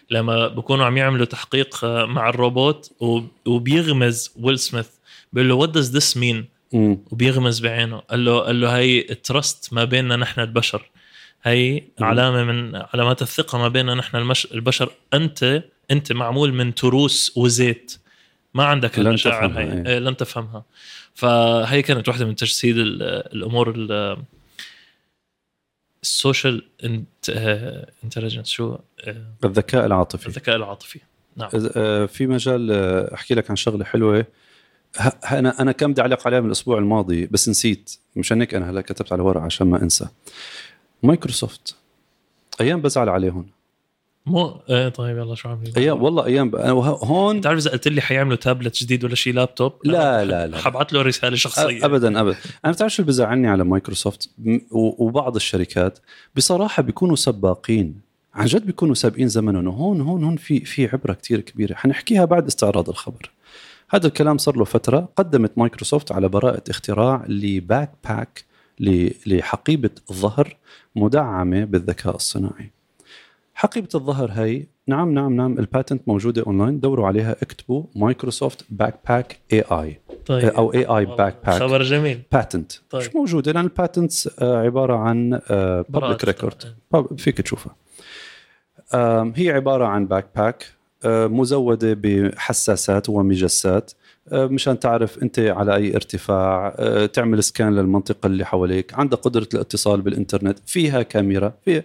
لما بكونوا عم يعملوا تحقيق آه، مع الروبوت وب- وبيغمز ويل سميث بيقول له what does this mean. وبيغمز بعينه قال له قال له هي ال trust ما بيننا نحن البشر. هي. علامة من علامات الثقة ما بيننا نحن المش... البشر. انت أنت معمول من تروس وزيت. ما عندك المشاعر هي. إيه. إيه، لن تفهمها. فهي كانت واحدة من تجسيد ال- الأمور ال- ال social intelligence شو؟ الذكاء العاطفي. الذكاء العاطفي. نعم. آه، في مجال آه، أحكي لك عن شغلة حلوة. أنا أنا كم بدي اعلق عليها من الأسبوع الماضي بس نسيت. مشان هيك أنا هلا كتبت على ورقة عشان ما أنسى. مايكروسوفت. أيام بزعل عليهم. مو إيه طيب يلا شو عم أيام والله أيام ب... هون بتعرف إذا قلت لي حيعملوا تابلت جديد ولا شيء لابتوب؟ لا، لا، لا. حبعت له رسالة شخصية. ابدا ابدا. أنا بتعرف شو اللي بزعلني على مايكروسوفت؟ وبعض الشركات بصراحة بيكونوا سباقين. عن جد بيكونوا سابقين زمنهم. وهون هون هون في في عبرة كتير كبيرة. حنحكيها بعد استعراض الخبر. هذا الكلام صار له فترة قدمت مايكروسوفت على براءة اختراع ل backpack لحقيبة الظهر مدعمة بالذكاء الصناعي. حقيبة الظهر هي نعم نعم نعم ال patent موجودة أونلاين دوروا عليها اكتبوا مايكروسوفت backpack AI طيب. أو AI backpack خبر جميل. patent طيب. مش موجودة لأن ال patents عبارة عن براءة public record اختراع. فيك تشوفها. هي عبارة عن backpack آه، مزودة بحساسات ومجسات. آه، مشان تعرف أنت على أي ارتفاع آه، تعمل scan للمنطقة اللي حواليك. عندها قدرة الاتصال بالإنترنت. فيها كاميرا فيها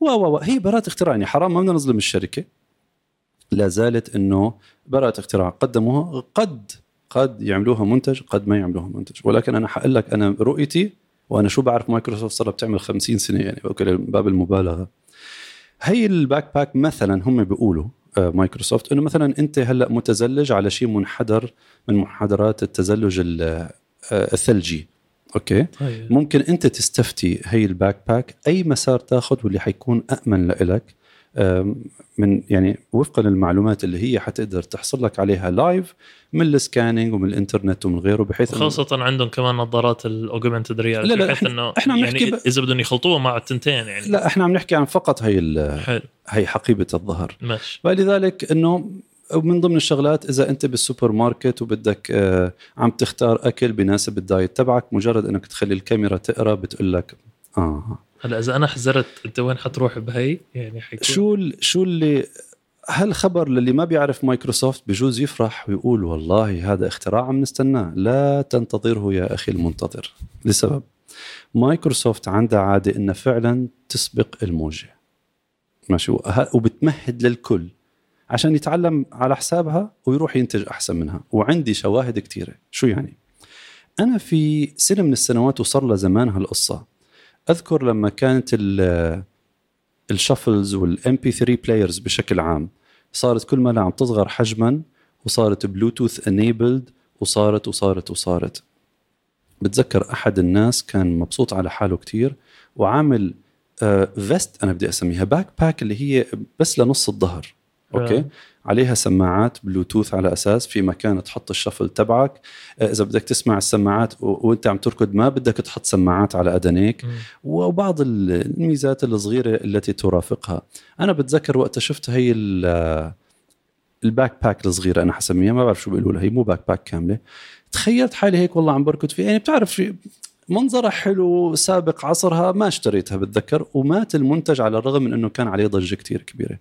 و و و هي براءة اختراع يعني حرام ما بدنا نظلم الشركة. لا زالت إنه براءة اختراع. قدموها قد قد يعملوها منتج قد ما يعملوها منتج. ولكن أنا حقول لك أنا رؤيتي وأنا شو بعرف مايكروسوفت صار بتعمل 50 سنة يعني okay باب المبالغة. هي ال backpack مثلا هم بيقولوا آه، مايكروسوفت إنه مثلا أنت هلأ متزلج على شيء منحدر من منحدرات التزلج ال- آه، الثلجي. okay. طيب. ممكن أنت تستفتي هي ال backpack أي مسار تاخذ واللي حيكون امن لإلك. آم، من يعني وفقا للمعلومات اللي هي حتقدر تحصل لك عليها live من ال scanning ومن الإنترنت ومن غيره بحيث خاصة عندهم كمان نظارات ال augmented reality لا، لا، بحيث إنه إحنا عم يعني نحكي ب- إذا بدهم يخلطوها مع التنتين يعني. لا إحنا عم نحكي عن فقط هي هي حقيبة الظهر. ماشي. فلذلك إنه من ضمن الشغلات إذا أنت بالسوبر ماركت وبدك آه، عم تختار أكل بناسب ال diet تبعك مجرد إنك تخلي الكاميرا تقرأ بتقول لك آه. هلا إذا أنا حزرت أنت وين حتروح بهي؟ يعني حيكون شو ال- شو اللي هالخبر للي ما بيعرف مايكروسوفت بجوز يفرح ويقول والله هذا اختراع عم نستناه. لا تنتظره يا أخي المنتظر. لسبب مايكروسوفت عندها عادة إنها فعلا تسبق الموجة. ماشي وبتمهد للكل. عشان يتعلم على حسابها ويروح ينتج أحسن منها. وعندي شواهد كثيره شو يعني؟ أنا في سنة من السنوات وصار لها زمان هالقصة. أذكر لما كانت ال- ال Shuffles وال MP3 players بشكل عام. صارت كل ما عم تصغر حجما وصارت Bluetooth enabled وصارت وصارت وصارت. بتذكر أحد الناس كان مبسوط على حاله كتير وعامل آه vest أنا بدي أسميها backpack اللي هي بس لنص الظهر. أوكي. عليها سماعات بلوتوث على أساس في مكان تحط ال Shuffle تبعك. آه، إذا بدك تسمع السماعات و- وأنت عم تركض ما بدك تحط سماعات على اذنيك. وبعض الميزات الصغيرة التي ترافقها. أنا بتذكر وقت شفت هي ال- ال backpack الصغيرة أنا حسميها ما بعرف شو بيقولوا لها هي مو backpack كاملة. تخيلت حالي هيك والله عم بركض فيها. يعني بتعرف منظرها حلو سابق عصرها ما اشتريتها بتذكر. ومات المنتج على الرغم من إنه كان عليه ضجة كتير كبيرة.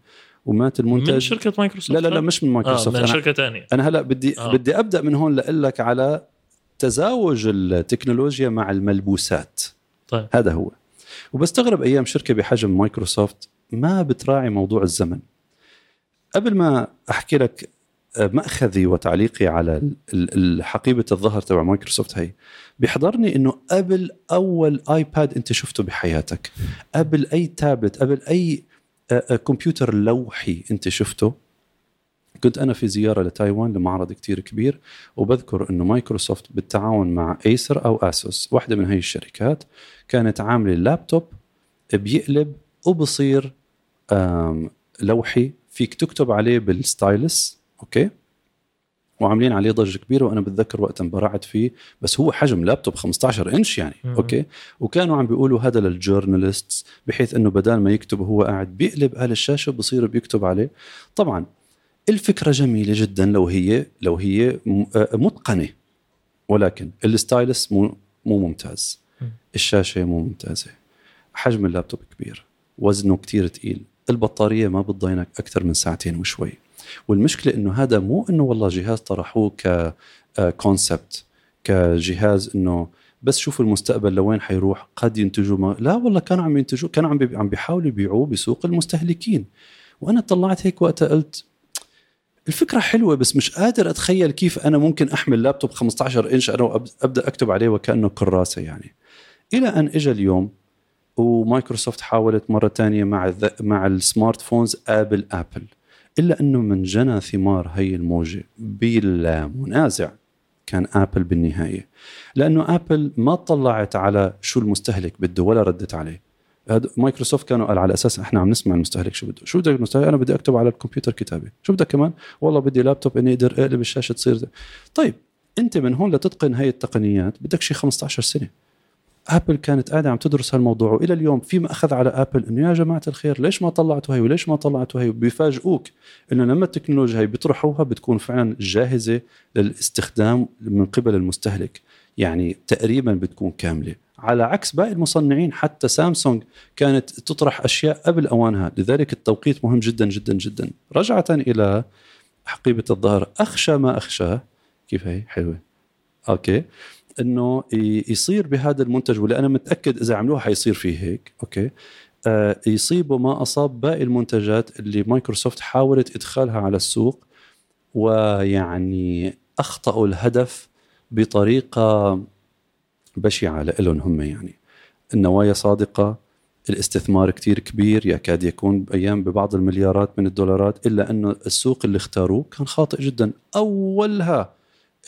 ومات المنتج. من شركة مايكروسوفت لا لا لا مش من مايكروسوفت. من أنا شركة ثانية أنا هلا بدي آه. آه. بدي أبدأ من هون لاقول لك على تزاوج التكنولوجيا مع الملبوسات. طيب. هذا هو. وبستغرب أيام شركة بحجم مايكروسوفت ما بتراعي موضوع الزمن. قبل ما أحكي لك آه، مأخذي وتعليقي على حقيبة الظهر تبع مايكروسوفت هي بيحضرني إنه قبل أول آيباد أنت شفته بحياتك. قبل أي تابلت قبل أي آه، آه، كمبيوتر لوحي انت شفته. كنت أنا في زيارة لتايوان لمعرض كتير كبير وبذكر إنه مايكروسوفت بالتعاون مع Acer أو Asus واحدة من هي الشركات كانت عاملة لابتوب بيقلب وبصير لوحي فيك تكتب عليه بال stylus أوكي؟ وعاملين عليه ضجة كبيرة وأنا بتذكر وقت انبهرت فيه. بس هو حجم لابتوب 15 إنش يعني مم. أوكي؟ وكانوا عم بيقولوا هذا لل journalists بحيث إنه بدل ما يكتب هو قاعد بيقلب على الشاشة بصير بيكتب عليه. طبعا الفكرة جميلة جدا لو هي لو هي م- آه، متقنة. ولكن ال stylus مو مو ممتاز. مم. الشاشة مو ممتازة. حجم اللابتوب كبير. وزنه كتير تقيل. البطارية ما بتضينك أكثر من ساعتين وشوي. والمشكلة إنه هذا مو إنه والله جهاز طرحوه ككونسبت كجهاز إنه بس شوفوا المستقبل لوين حيروح قد ينتجوا ما لا والله كانوا عم ينتجوا كانوا عم عم بيحاولوا يبيعوه بسوق المستهلكين. وأنا طلعت هيك وقتها قلت الفكرة حلوة بس مش قادر أتخيل كيف أنا ممكن أحمل لابتوب 15 إنش أنا وابدا أكتب عليه وكأنه كراسة يعني. إلى أن اجى اليوم ومايكروسوفت حاولت مرة ثانية مع مع ال smart phones آبل آبل. إلا أنه من جنى ثمار هي الموجة بلا منازع كان آبل بالنهاية. لأنه آبل ما طلعت على شو المستهلك بده ولا ردت عليه. مايكروسوفت كانوا قال على أساس إحنا عم نسمع المستهلك شو بده. شو بدك المستهلك؟ أنا بدي اكتب على الكمبيوتر كتابه شو بدك كمان؟ والله بدي لابتوب إني أقدر أقلب الشاشة تصير. طيب أنت من هون لتتقن هاي التقنيات بدك شي 15 سنة. ابل كانت قاعدة عم تدرس هالموضوع وإلى اليوم في مأخذ على ابل إنه يا جماعة الخير ليش ما طلعتوا هي وليش ما طلعتوا هي؟ بيفاجئوك إنه لما التكنولوجيا هي بيطرحوها بتكون فعلا جاهزة للاستخدام من قبل المستهلك. يعني تقريبا بتكون كاملة. على عكس باقي المصنعين حتى سامسونج كانت تطرح أشياء قبل أوانها. لذلك التوقيت مهم جدا جدا جدا. رجعه إلى حقيبة الظهر. أخشى ما أخشاه. كيف هي؟ حلوة. أوكي. إنه يصير بهذا المنتج واللي أنا متأكد إذا عملوها حيصير فيه هيك أوكي؟ آه يصيبوا ما أصاب باقي المنتجات اللي مايكروسوفت حاولت إدخالها على السوق ويعني أخطأوا الهدف بطريقة بشعة لهم هم يعني. النوايا صادقة الاستثمار كتير كبير يكاد يكون بايام ببعض المليارات من الدولارات إلا أنه السوق اللي اختاروه كان خاطئ جدا. أولها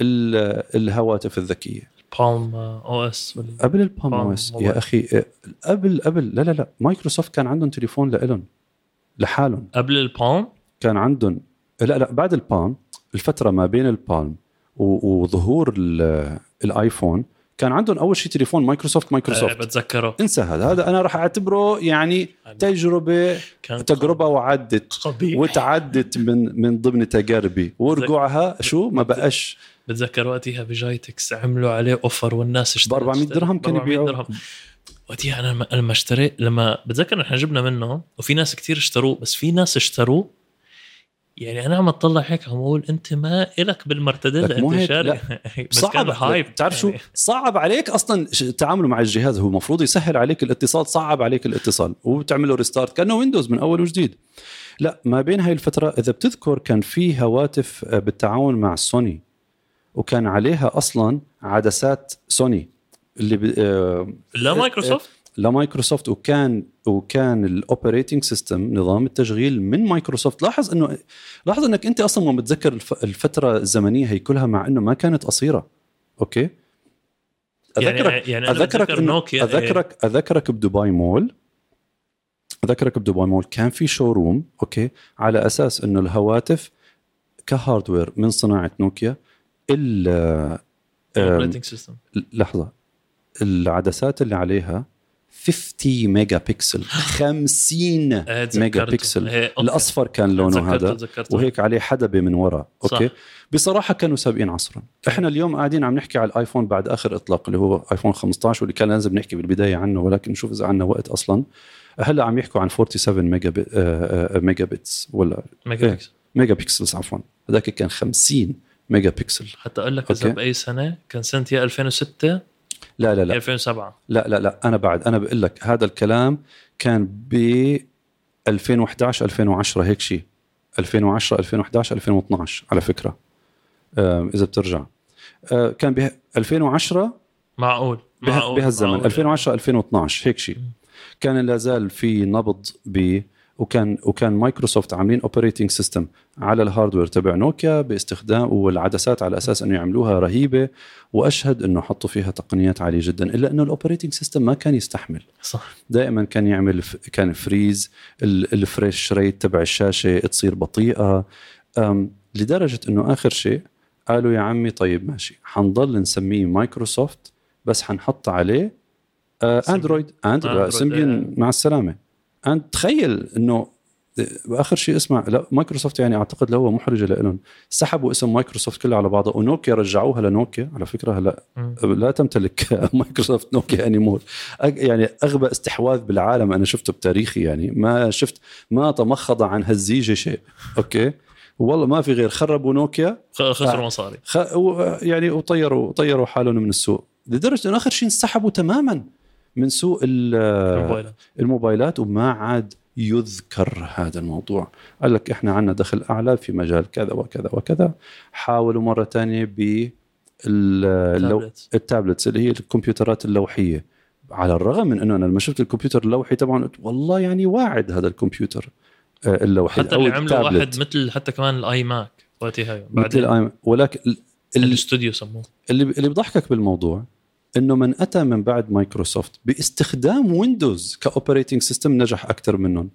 ال- الهواتف الذكية. Palm OS ولا قبل Palm OS. يا أخي إيه، قبل قبل لا لا لا. مايكروسوفت كان عندهم تليفون لإلهم لحالهم. قبل البالم كان عندهم لا لا بعد البالم الفترة ما بين البالم وظهور ال- الايفون كان عندهم أول شيء تليفون مايكروسوفت آه، مايكروسوفت. بتذكره. انسى هذا هذا أنا راح أعتبره يعني تجربة كان تجربة وعدت قبيح وتعدت من من ضمن تجاربي. ورجوعها شو؟ ما بقاش. بتذكر وقتها ب GITEX عملوا عليه offer والناس ب اشترت. 400 درهم كانوا 400 يبيعوا وقتها أنا لما- اشتريت لما بتذكر إحنا جبنا منه وفي ناس كتير اشتروه بس في ناس اشتروه يعني أنا عم أطلع هيك عم أقول أنت ما إلك بالمرتديلا لك مو انت شاري. صعب. hype بتعرف شو؟ يعني. صعب عليك أصلا تعامله مع الجهاز. هو المفروض يسهل عليك الاتصال صعب عليك الاتصال. وبتعمل له restart كأنه ويندوز من أول وجديد. لا ما بين هاي الفترة إذا بتذكر كان في هواتف آه، بالتعاون مع سوني وكان عليها أصلا عدسات سوني اللي ب... آه، لا مايكروسوفت لمايكروسوفت وكان وكان ال operating system نظام التشغيل من مايكروسوفت. لاحظ انه لاحظ إنك أنت أصلا ما بتذكر الف- الفترة الزمنية هي كلها مع إنه ما كانت قصيرة. أوكي؟ يعني اذكرك يعني أنا أذكرك نوكيا اذكرك أذكرك بدبي مول. أذكرك بدبي مول. كان في showroom أوكي؟ على أساس إنه الهواتف ك hardware من صناعة نوكيا ال آم، operating system لحظة. العدسات اللي عليها 50 ميجا بكسل 50 ميجا بكسل الأصفر كان لونه هذا وهيك عليه حدبة من ورا. صح. أوكي؟ بصراحة كانوا سابقين عصرا. إحنا اليوم قاعدين عم نحكي على الآيفون بعد آخر إطلاق اللي هو آيفون 15 واللي كان لازم نحكي بالبداية عنه ولكن نشوف إذا عندنا وقت أصلا. هلأ عم يحكوا عن 47 mega بي... آه، آه، megabits ولا mega إيه. pixel megapixels عفوا. هذاك كان 50 ميجا بكسل حتى أقول لك إذا. بأي سنة كان سنة يا 2006 لا لا لا. 2007 لا لا لا. أنا بعد أنا بقول لك هذا الكلام كان ب 2011 2010 هيك شيء 2010 2011 2012 على فكرة. آه إذا بترجع. آه كان ب 2010 معقول بها معقول بهالزمن. معقول. 2010 2012 هيك شيء كان لا زال في نبض ب وكان وكان مايكروسوفت عاملين operating system على ال hardware تبع نوكيا باستخدام والعدسات على أساس أنه يعملوها رهيبة وأشهد أنه حطوا فيها تقنيات عالية جدا إلا أنه ال operating system ما كان يستحمل. صح. دائما كان يعمل كان freeze ال- ال refresh rate تبع الشاشة تصير بطيئة. لدرجة أنه آخر شيء قالوا يا عمي طيب ماشي حنضل نسميه مايكروسوفت بس حنحط عليه آه. اندرويد اندرويد أندرويد، سيمبيون مع السلامة. أنت تخيل إنه آخر شيء اسمع لا مايكروسوفت يعني أعتقد لو محرجه لهم سحبوا اسم مايكروسوفت كله على بعضه ونوكيا رجعوها لنوكيا. على فكرة هلا. لا تمتلك مايكروسوفت نوكيا anymore يعني أغبى استحواذ بالعالم أنا شفته بتاريخي يعني. ما شفت ما تمخض عن هالزيجة شيء. أوكي؟ والله ما في غير خربوا نوكيا. خسروا. مصاري. خ... يعني وطيروا طيروا حالهم من السوق. لدرجة إنه آخر شيء انسحبوا تماما. من سوق ال- الموبايلات. الموبايلات وما عاد يذكر هذا الموضوع. قال لك إحنا عندنا دخل أعلى في مجال كذا وكذا وكذا. حاولوا مرة ثانية ب. ال tablets اللي هي الكمبيوترات اللوحية. على الرغم من إنه أنا لما شفت الكمبيوتر اللوحي طبعا قلت والله يعني واعد هذا الكمبيوتر آه، اللوحي حتى اللي التابلت. واحد مثل حتى كمان ال iMac وقتها مثل الآي- ولكن ال- ال- الاستوديو سموه. اللي اللي بضحكك بالموضوع إنه من أتى من بعد مايكروسوفت باستخدام ويندوز ك operating system نجح أكثر منهم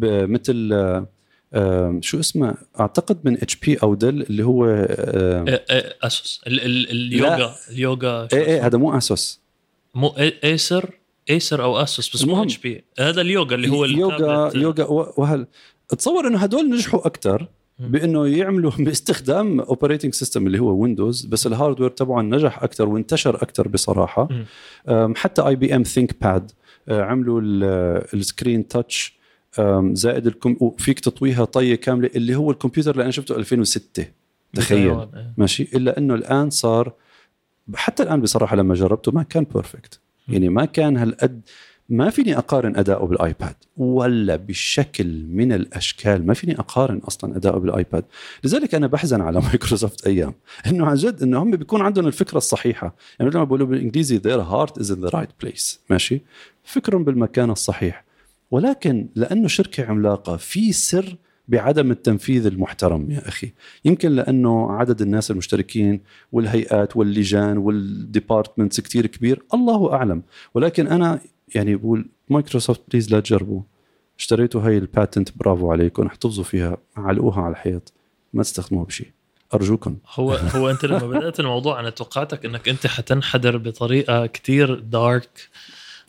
مثل آه، آه، شو اسمه أعتقد من HP أو ديل اللي هو آه، إيه، إيه، اسوس ال- ال- اليوغا اليوغا إيه إيه؟ هذا مو اسوس مو ايسر ايسر أو اسوس بس مو. HP هذا اليوغا اللي هو يوغا التابلت. يوغا وهل تصور إنه هدول نجحوا أكثر. بانه يعملوا باستخدام operating system اللي هو ويندوز بس ال hardware تبعهم نجح أكثر وانتشر أكثر بصراحة. حتى IBM ThinkPad عملوا ال- ال screen touch زائد الكم... وفيك تطويها طية كاملة اللي هو الكمبيوتر اللي أنا شفته 2006 تخيل. إيه. ماشي؟ إلا إنه الآن صار حتى الآن بصراحة لما جربته ما كان perfect يعني ما كان هالقد ما فيني أقارن اداؤه بالآيباد ولا بشكل من الأشكال ما فيني أقارن أصلا اداؤه بالآيباد. لذلك أنا بحزن على مايكروسوفت أيام إنه عن جد إنه هم بيكون عندهم الفكرة الصحيحة. يعني لما بيقولوا بالإنجليزي their heart is in the right place ماشي؟ فكرهم بالمكان الصحيح. ولكن لأنه شركة عملاقة في سر بعدم التنفيذ المحترم يا أخي. يمكن لأنه عدد الناس المشتركين والهيئات واللجان وال departments كتير كبير الله أعلم. ولكن أنا يعني بقول مايكروسوفت please لا تجربوا. اشتريتوا هاي ال patent برافو عليكم احتفظوا فيها علقوها على الحيط ما تستخدموها بشيء أرجوكم. هو هو أنت لما بدأت الموضوع أنا توقعتك إنك أنت حتنحدر بطريقة كتير dark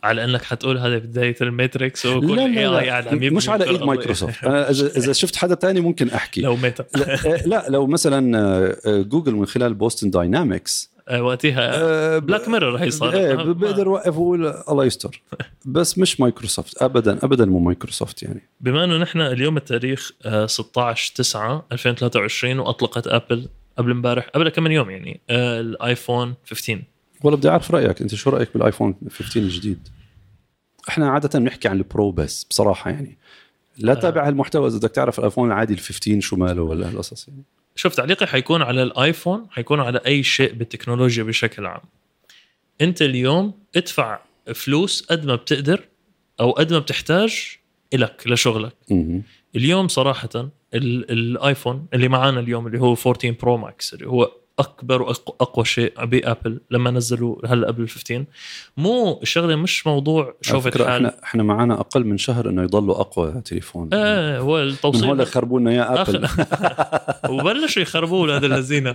على إنك حتقول هذا بداية ال Matrix وكل لا لا AI قاعد عم مش على إيد. مايكروسوفت. أنا إذا شفت حدا تاني ممكن أحكي. لو ميتا. لا, لا لو مثلا آه، آه، جوجل من خلال Boston Dynamics وقتها Black Mirror هي صارت. إيه بقدر اوقف وأقول الله يستر. بس مش مايكروسوفت ابدا ابدا مو مايكروسوفت يعني. بما إنه نحن اليوم التاريخ آه، 16 9 2023 وأطلقت ابل قبل امبارح قبل كم من يوم يعني آه، الآيفون 15 والله بدي أعرف رأيك أنت شو رأيك بالآيفون 15 الجديد؟ إحنا عادة بنحكي عن ال Pro بس بصراحة يعني. لا آه. تابع هالمحتوى إذا بدك تعرف الآيفون العادي ال 15 شو ماله ولا هالقصص يعني. شوف تعليقي حيكون على الآيفون حيكون على أي شيء بالتكنولوجيا بشكل عام أنت اليوم ادفع فلوس قد ما بتقدر أو قد ما بتحتاج إلك لشغلك. اليوم صراحة ال- الآيفون اللي معانا اليوم اللي هو 14 Pro Max اللي هو أكبر واقوى شيء بابل لما نزلوا هلا قبل ال 15 مو الشغلة مش موضوع على شوف فكرة الحال إحنا إحنا معنا أقل من شهر إنه يضلوا أقوى تليفون. إيه هو من التوصيل هون خربوا لنا اياه ابل وبلشوا يخربوه أولاد الذين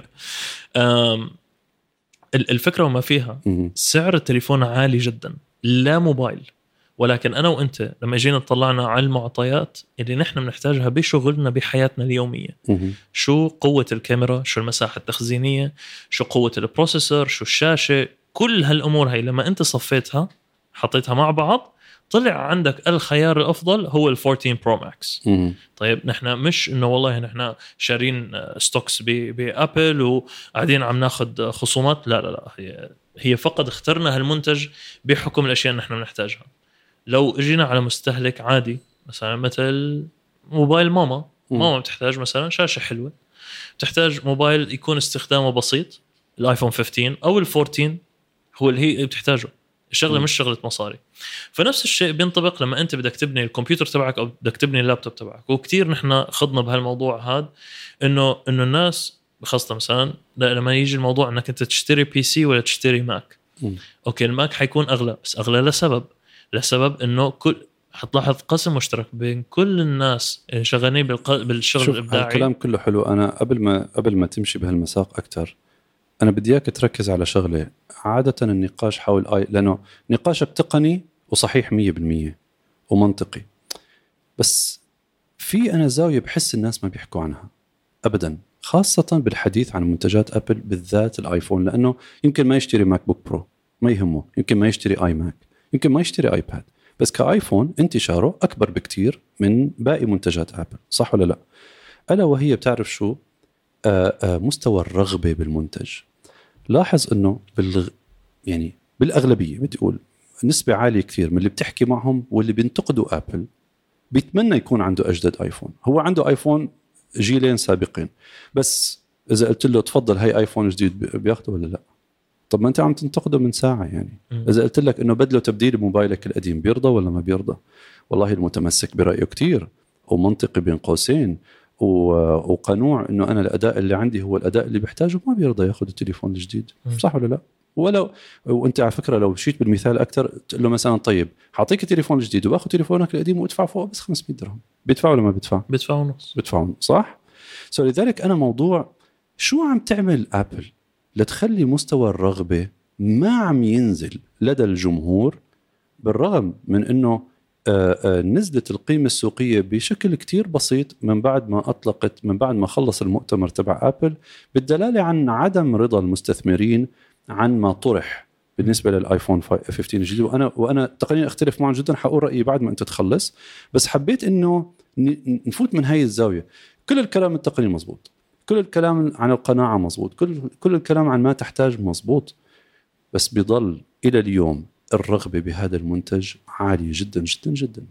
أم، ال- الفكرة وما فيها. سعر التليفون عالي جدا لا موبايل. ولكن أنا وأنت لما جينا طلعنا على المعطيات اللي نحن بنحتاجها بشغلنا بحياتنا اليومية. شو قوة الكاميرا؟ شو المساحة التخزينية؟ شو قوة ال processor؟ شو الشاشة؟ كل هالأمور هاي لما أنت صفيتها حطيتها مع بعض طلع عندك الخيار الأفضل هو ال 14 Pro Max. طيب نحن مش إنه والله نحن شارين stocks بابل وقاعدين عم ناخذ خصومات. لا لا لا هي هي فقط اخترنا هالمنتج بحكم الأشياء اللي نحن بنحتاجها. لو اجينا على مستهلك عادي مثلا مثل موبايل ماما. ماما بتحتاج مثلا شاشة حلوة. بتحتاج موبايل يكون استخدامه بسيط الآيفون 15 أو ال 14 هو اللي هي بتحتاجه. الشغلة. مش شغلة مصاري. فنفس الشيء بينطبق لما أنت بدك تبني الكمبيوتر تبعك أو بدك تبني اللابتوب تبعك. وكثير نحن خضنا بهالموضوع هذا إنه إنه الناس خاصه مثلا لا- لما يجي الموضوع إنك أنت تشتري PC ولا تشتري ماك مم. أوكي الماك حيكون أغلى بس أغلى لسبب. لسبب إنه كل حتلاحظ قسم مشترك بين كل الناس اللي شغالين بالق... بالشغل شوف الإبداعي. الكلام كله حلو. أنا قبل ما قبل ما تمشي بهالمساق أكثر أنا بدي إياك تركز على شغلة. عادة النقاش حول اي لأنه نقاشك تقني وصحيح 100% ومنطقي. بس في أنا زاوية بحس الناس ما بيحكوا عنها. ابدا. خاصة بالحديث عن منتجات ابل بالذات الآيفون لأنه يمكن ما يشتري MacBook Pro ما يهمه. يمكن ما يشتري iMac يمكن ما يشتري ايباد بس كآيفون انتشاره أكبر بكتير من باقي منتجات ابل صح ولا لا؟ ألا وهي بتعرف شو؟ آآ آآ مستوى الرغبة بالمنتج. لاحظ إنه بالغ... يعني بالأغلبية بدي أقول نسبة عالية كثير من اللي بتحكي معهم واللي بينتقدوا ابل بيتمنى يكون عنده أجدد ايفون هو عنده ايفون جيلين سابقين. بس إذا قلت له تفضل هي ايفون جديد بي- بياخده ولا لا؟ طب ما انت عم تنتقده من ساعة يعني. إذا قلت لك إنه بدله تبديل موبايلك القديم بيرضى ولا ما بيرضى؟ والله المتمسك برأيه كتير ومنطقي بين قوسين وقنوع إنه أنا الأداء اللي عندي هو الأداء اللي بحتاجه ما بيرضى ياخذ التليفون الجديد. صح ولا لا؟ ولو وأنت على فكرة لو مشيت بالمثال أكثر تقول له مثلا طيب حاعطيك التليفون الجديد وباخذ تليفونك القديم وادفع فوق بس 500 درهم. بيدفع ولا ما بيدفع؟ بيدفعوا نص بدفعون صح؟ so لذلك أنا موضوع شو عم تعمل ابل لتخلي مستوى الرغبة ما عم ينزل لدى الجمهور بالرغم من إنه آه، آه، نزلت القيمة السوقية بشكل كتير بسيط من بعد ما أطلقت من بعد ما خلص المؤتمر تبع أبل بالدلالة عن عدم رضا المستثمرين عن ما طرح بالنسبة للآيفون 15 الجديد. وأنا وأنا تقريبا أختلف معهم جدا حقول رأيي بعد ما أنت تخلص. بس حبيت إنه نفوت من هاي الزاوية. كل الكلام التقني مزبوط. كل الكلام عن القناعة مزبوط كل كل الكلام عن ما تحتاج مزبوط بس بيضل إلى اليوم الرغبة بهذا المنتج عالية جدا جدا جدا.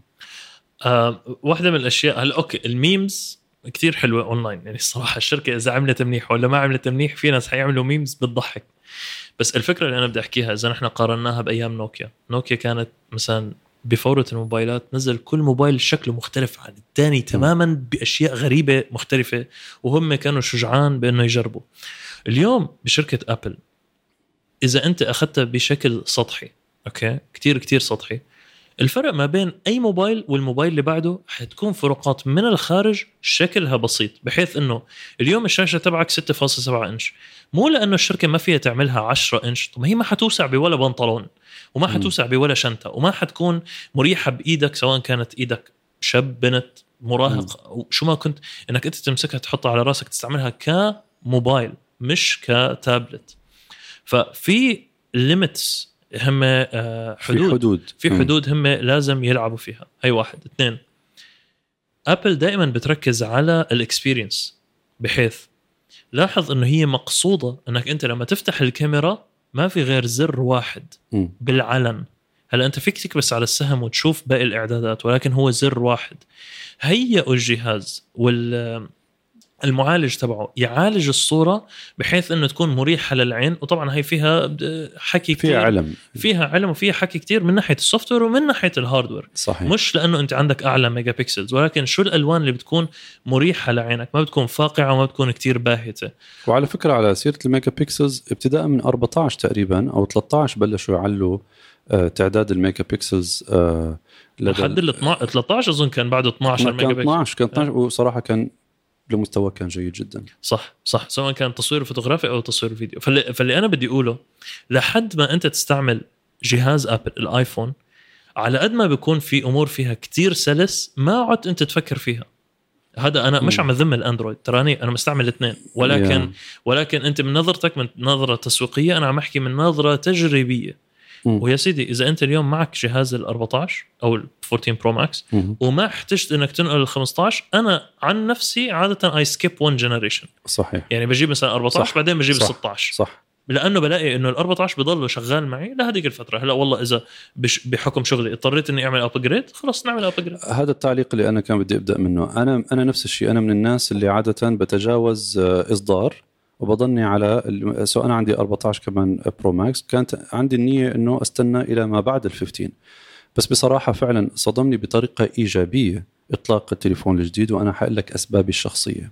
آه واحدة من الأشياء هلا okay ال memes كتير حلوة أونلاين. يعني الصراحة الشركة إذا عملت منيح ولا ما عملت منيح في ناس حيعملوا memes بتضحك. بس الفكرة اللي أنا بدي أحكيها إذا نحن قارناها بأيام نوكيا. نوكيا كانت مثلا بفورة الموبايلات نزل كل موبايل شكله مختلف عن الثاني تماما بأشياء غريبة مختلفة وهم كانوا شجعان بأنه يجربوا. اليوم بشركة ابل إذا أنت أخذتها بشكل سطحي okay؟ كتير كتير سطحي. الفرق ما بين أي موبايل والموبايل اللي بعده حتكون فروقات من الخارج شكلها بسيط بحيث إنه اليوم الشاشة تبعك 6.7 إنش. مو لأنه الشركة ما فيها تعملها 10 إنش طب ما هي ما حتوسع ولا بنطلون وما. حتوسع ولا شنطة وما حتكون مريحة بإيدك سواء كانت إيدك شاب بنت مراهق أو شو ما كنت إنك أنت تمسكها تحطها على راسك تستعملها كموبايل مش كتابلت. ففي limits هم آه، في حدود. حدود. في. حدود هم لازم يلعبوا فيها. هي واحد. اثنين ابل دائما بتركز على ال experience بحيث لاحظ إنه هي مقصودة إنك أنت لما تفتح الكاميرا ما في غير زر واحد. بالعلن. هلا أنت فيك تكبس على السهم وتشوف باقي الإعدادات ولكن هو زر واحد. هيئوا الجهاز وال المعالج تبعه يعالج الصورة بحيث إنه تكون مريحة للعين. وطبعا هي فيها حكي كتير. فيها علم. فيها علم وفيها حكي كتير من ناحية ال software ومن ناحية ال hardware. صحيح. مش لأنه أنت عندك أعلى megapixels ولكن شو الألوان اللي بتكون مريحة لعينك؟ ما بتكون فاقعة وما بتكون كتير باهتة. وعلى فكرة على سيرة ال megapixels ابتداء من 14 تقريبا أو 13 بلشوا يعلوا آه، تعداد ال megapixels آه، لحد ال 12 13 أظن كان بعده 12 كان ميجا بكسل 12 كان 12 وصراحة كان لمستوى كان جيد جدا. صح صح. سواء كان تصوير فوتوغرافي أو تصوير فيديو. فاللي, فاللي أنا بدي أقوله لحد ما أنت تستعمل جهاز آبل الآيفون على قد ما بيكون في أمور فيها كتير سلس ما عدت أنت تفكر فيها. هذا أنا مش. عم أذم الأندرويد. تراني أنا مستعمل الاثنين ولكن يا. ولكن أنت من نظرتك من نظرة تسويقية أنا عم أحكي من نظرة تجريبية. مم. ويا سيدي إذا أنت اليوم معك جهاز ال 14 أو ال 14 Pro Max مم. وما احتجت إنك تنقل ال 15 أنا عن نفسي عادة I skip 1 generation صحيح. يعني بجيب مثلا 14 صح. بعدين بجيب صح. 16 صح. لأنه بلاقي إنه ال 14 بضله شغال معي لهذيك الفترة. هلأ والله إذا بحكم شغلي اضطريت إني أعمل upgrade خلص نعمل upgrade هذا التعليق اللي أنا كان بدي أبدأ منه. أنا أنا نفس الشيء. أنا من الناس اللي عادة بتجاوز آه، إصدار. وبضلني على سو أنا عندي 14 كمان Pro Max كانت عندي النية إنه أستنى إلى ما بعد ال 15 بس بصراحة فعلا صدمني بطريقة إيجابية إطلاق التليفون الجديد وأنا حقول لك أسبابي الشخصية.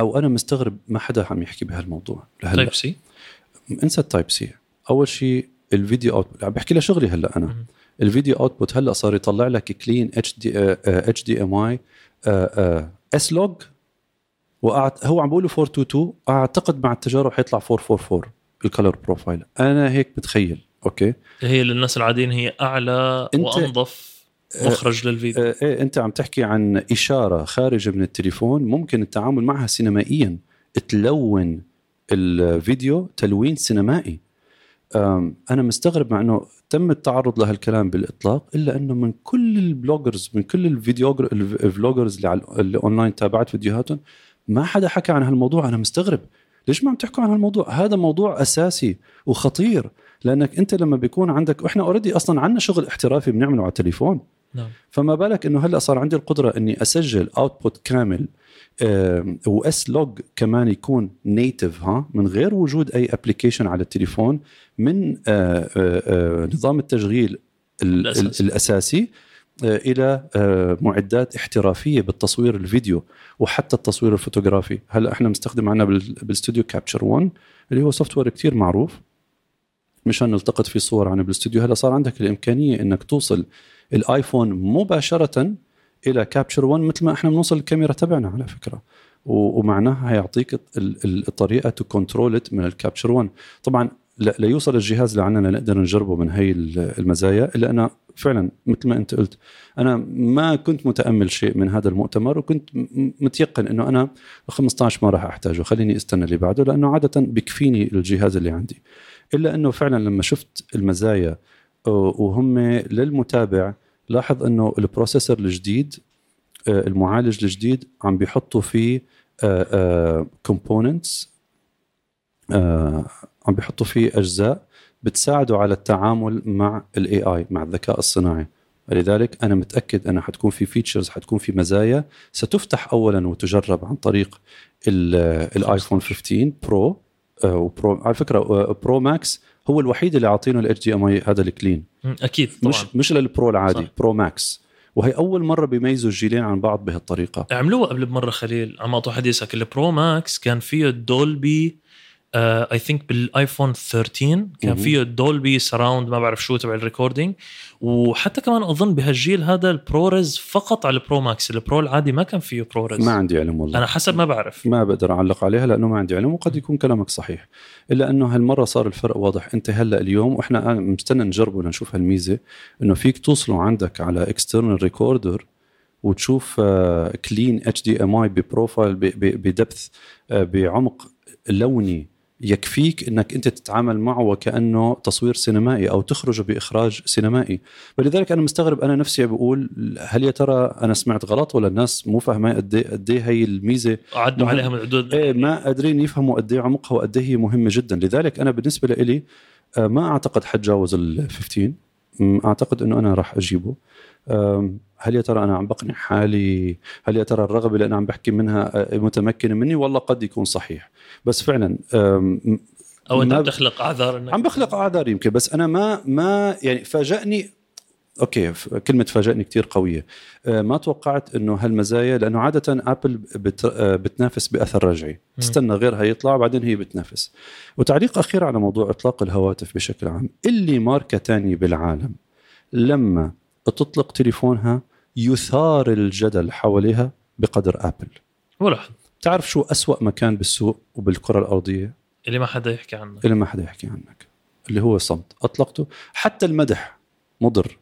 أو أنا مستغرب ما حدا عم يحكي بهالموضوع. لهلأ Type-C انسى ال Type-C أول شيء الفيديو out عم بحكي لشغلي هلأ أنا. الفيديو output هلأ صار يطلع لك كلين اتش دي اتش دي ام اي اس لوج وقعد هو عم بقوله 422 أعتقد مع التجارب حيطلع 444 ال color profile أنا هيك بتخيل okay؟ هي للناس العاديين هي أعلى أنت- وأنظف مخرج للفيديو. آه، إيه أنت عم تحكي عن إشارة خارجة من التليفون ممكن التعامل معها سينمائيا تلون الفيديو تلوين سينمائي. أنا مستغرب مع إنه تم التعرض لهالكلام بالإطلاق إلا إنه من كل ال bloggers من كل الفيديو ال vloggers اللي على اللي اونلاين تابعت فيديوهاتهم ما حدا حكى عن هالموضوع أنا مستغرب. ليش ما عم تحكوا عن هالموضوع؟ هذا موضوع أساسي وخطير لأنك أنت لما بيكون عندك وإحنا already أصلا عندنا شغل احترافي بنعمله على التليفون. نعم. فما بالك إنه هلأ صار عندي القدرة إني أسجل output كامل و S-Log كمان يكون native ها من غير وجود أي application على التليفون من آه، آه، آه، نظام التشغيل. الأساسي. آه، إلى آه، معدات احترافية بالتصوير الفيديو وحتى التصوير الفوتوغرافي. هلا إحنا مستخدم عنا بال- بالاستوديو Capture 1 اللي هو software كثير معروف مشان نلتقط فيه صور عن بالاستوديو هلا صار عندك الإمكانية إنك توصل الآيفون مباشرة إلى Capture 1 مثل ما إحنا بنوصل الكاميرا تبعنا على فكرة. ومعناها هيعطيك ال- ال- الطريقة to control من ال Capture 1 طبعا ليوصل الجهاز لعنا لنقدر نجربه من هي ال- المزايا إلا أنا فعلا مثل ما أنت قلت. أنا ما كنت متأمل شيء من هذا المؤتمر وكنت متيقن إنه أنا 15 ما راح أحتاجه. خليني أستنى اللي بعده لأنه عادة بكفيني الجهاز اللي عندي. إلا إنه فعلا لما شفت المزايا آه، وهم للمتابع لاحظ إنه ال processor الجديد آه، المعالج الجديد عم بيحطوا فيه components عم بيحطوا فيه أجزاء. بتساعده على التعامل مع ال AI مع الذكاء الصناعي. لذلك أنا متأكد انه حتكون في features حتكون في مزايا ستفتح اولا وتجرب عن طريق ال- الايفون 15 Pro آه، و Pro على فكرة آه، Pro Max هو الوحيد اللي عاطينه ال HDMI هذا ال clean. أكيد طبعا. مش مش لل Pro العادي صح. Pro Max وهي أول مرة بيميزوا الجيلين عن بعض بهالطريقة. عملوها قبل بمرة خليل. عم أعطوا حديثك ال Pro Max كان فيه Dolby I think بالآيفون 13 كان. فيه Dolby surround ما بعرف شو تبع ال recording وحتى كمان أظن بهالجيل هذا ال ProRes فقط على ال Pro Max ال Pro العادي ما كان فيه ProRes ما عندي علم والله. أنا حسب ما بعرف. ما بقدر أعلق عليها لأنه ما عندي علم وقد يكون كلامك صحيح. إلا أنه هالمرة صار الفرق واضح. أنت هلأ اليوم وإحنا أنا مستنى نجربه لنشوف هالميزة إنه فيك توصله عندك على external recorder وتشوف clean HDMI ب profile ب depth آه، بعمق لوني يكفيك إنك أنت تتعامل معه وكأنه تصوير سينمائي أو تخرجه بإخراج سينمائي. ولذلك أنا مستغرب أنا نفسي بقول هل يا ترى أنا سمعت غلط ولا الناس مو فاهمة قد إيه قد إيه هي الميزة؟ عدوا. عليها من حدود إيه ما قادرين يفهموا قد إيه عمقها وقد إيه هي مهمة جدا. لذلك أنا بالنسبة لي آه، ما أعتقد حتجاوز ال 15 م، أعتقد إنه أنا راح أجيبه. هل يا ترى أنا عم بقنع حالي؟ هل يا ترى الرغبة اللي أنا عم بحكي منها آه، متمكنة مني؟ والله قد يكون صحيح. بس فعلا أو أنت بتخلق أعذار إنك عم بخلق أعذار يمكن بس أنا ما ما يعني فاجأني okay كلمة فاجأني كتير قوية. آه، ما توقعت إنه هالمزايا لأنه عادة Apple آه، بتنافس بأثر رجعي. تستنى غيرها يطلع بعدين هي بتنافس. وتعليق أخير على موضوع إطلاق الهواتف بشكل عام. إللي ماركة تانية بالعالم لما تطلق تليفونها يثار الجدل حواليها بقدر Apple. ولا حد. تعرف شو أسوأ مكان بالسوق وبالكرة الأرضية؟ اللي ما حدا يحكي عنه اللي ما حدا يحكي عنك. اللي هو صمت. أطلقته. حتى المدح مضر.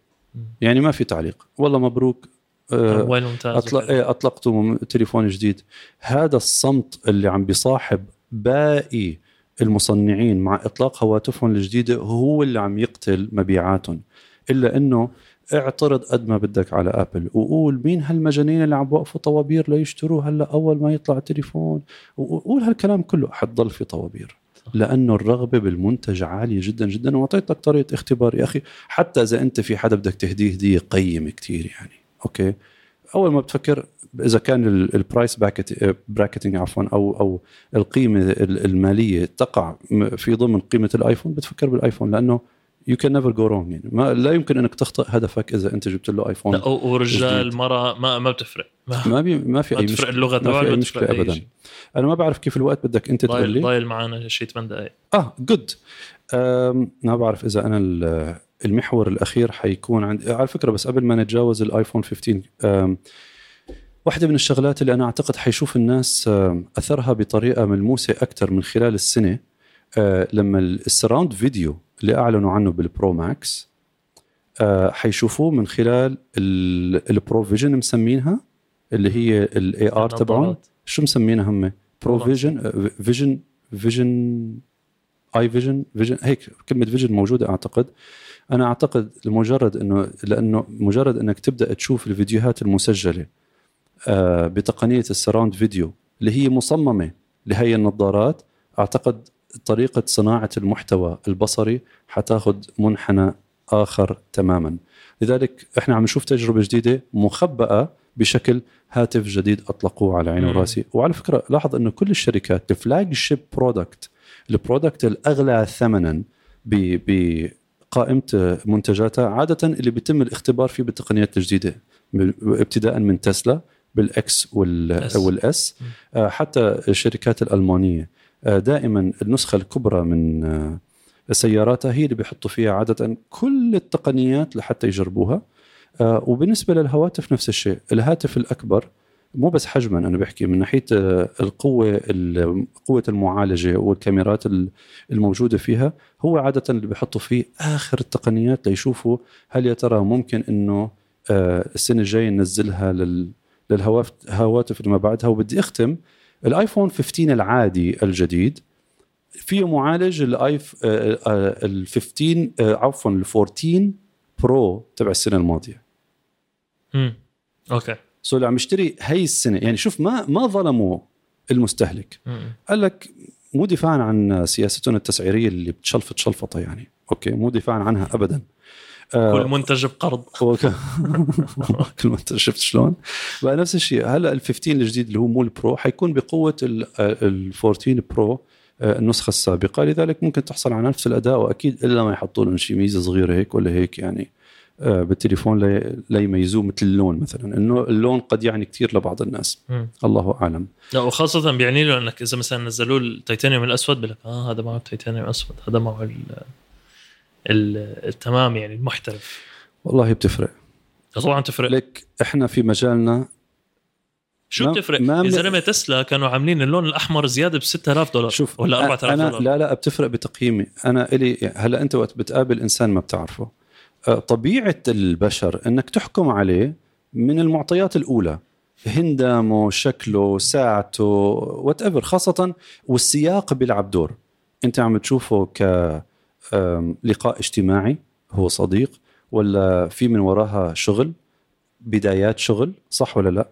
يعني ما في تعليق. والله مبروك. آه، موبايل ممتاز أطلق. إيه أطلقته تليفون جديد. هذا الصمت اللي عم بيصاحب باقي المصنعين مع إطلاق هواتفهم الجديدة هو اللي عم يقتل مبيعاتهم. إلا إنه اعترض قد ما بدك على أبل وقول مين هالمجانين اللي عم بوقفوا طوابير ليشتروه هلا أول ما يطلع التليفون وقول هالكلام كله حتضل في طوابير. لأنه الرغبة بالمنتج عالية جدا جدا وأعطيت لك طريقة اختبار يا أخي. حتى إذا أنت في حدا بدك تهديه هدية قيمة كتير يعني okay؟ أول ما بتفكر إذا كان ال price bracketing عفوا أو أو القيمة ال- المالية تقع في ضمن قيمة الآيفون بتفكر بالآيفون لأنه you can never go wrong يعني. ما لا يمكن إنك تخطئ هدفك إذا أنت جبت له ايفون لا ورجال. مرة ما ما بتفرق. ما, ما بي ما في أي مشكلة. اللغة ما في أي مشكلة ابدا. شيء. أنا ما بعرف كيف الوقت بدك أنت تقول لي. ضايل معنا شيء 8 دقائق آه good ما بعرف إذا أنا ال- المحور الأخير حيكون عندي على فكرة بس قبل ما نتجاوز الايفون 15 آم، واحدة من الشغلات اللي أنا أعتقد حيشوف الناس أثرها بطريقة ملموسة أكثر من خلال السنة آه، لما ال surround video اللي أعلنوا عنه بال Pro Max آه، حيشوفوه من خلال ال- ال Pro Vision مسمينها اللي هي ال AR تبعهم. شو مسمينها هم؟ Pro. Vision Vision Vision اي Vision Vision هيك كلمة Vision موجودة أعتقد أنا أعتقد لمجرد انه لأنه مجرد إنك تبدأ تشوف الفيديوهات المسجلة آه، بتقنية ال surround video اللي هي مصممة لهي النظارات أعتقد طريقة صناعة المحتوى البصري حتاخذ منحنى آخر تماما لذلك إحنا عم نشوف تجربة جديدة مخبأة بشكل هاتف جديد أطلقوه على عيني. وراسي وعلى فكرة لاحظ إنه كل الشركات ال flagship product ال product الأغلى ثمنا ب- بقائمة منتجاتها عادة اللي بيتم الاختبار فيه بالتقنيات الجديدة ابتداء من تسلا بال X وال- S. وال S. آه، حتى الشركات الألمانية دائما النسخة الكبرى من آه، سياراتها هي اللي بيحطوا فيها عادة كل التقنيات لحتى يجربوها. آه، وبالنسبة للهواتف نفس الشيء. الهاتف الأكبر مو بس حجما أنا بحكي من ناحية آه، القوة ال- قوة المعالجة والكاميرات ال- الموجودة فيها هو عادة اللي بيحطوا فيه آخر التقنيات ليشوفوا هل يا ترى ممكن إنه آه، السنة الجاية ننزلها لل للهواتف اللي ما بعدها. وبدي أختم الآيفون 15 العادي الجديد فيه معالج الايف آه، آه، ال 15 آه، عفوا ال 14 Pro تبع السنة الماضية. مم. Okay. so اللي عم يشتري هي السنة يعني شوف ما ما ظلموا المستهلك. قال لك مو دفاعا عن سياستهم التسعيرية اللي بتشلفط شلفطة يعني. okay مو دفاعا عنها ابدا. آه، كل منتج بقرض. كل انت شفت شلون؟ بقى نفس الشيء. هلأ ال 15 الجديد اللي هو مو ال Pro حيكون بقوة ال ال 14 Pro آه، النسخة السابقة. لذلك ممكن تحصل على نفس الأداء وأكيد إلا ما يحطوا لهم شيء ميزة صغيرة هيك ولا هيك يعني آه، بالتليفون لا- يميزوه مثل اللون مثلا. إنه اللون قد يعني كثير لبعض الناس. مم. الله أعلم. لا وخاصة بيعني له إنك إذا مثلا نزلوا التيتانيوم الأسود بقول لك آه هذا معه التيتانيوم الاسود هذا معه التمام يعني المحترف. والله بتفرق. طبعا تفرق. لك إحنا في مجالنا. شو ما- بتفرق؟ ما يا زلمه تسلا كانوا عاملين اللون الأحمر زيادة ب 6000 دولار شوف ولا 4000 أنا دولار. لا لا بتفرق بتقييمي. أنا الي هلأ أنت وقت بتقابل إنسان ما بتعرفه. طبيعة البشر إنك تحكم عليه من المعطيات الأولى. هندامه شكله ساعته وات ايفر خاصة والسياق بيلعب دور. أنت عم تشوفه ك لقاء اجتماعي هو صديق ولا في من وراها شغل بدايات شغل صح ولا لا؟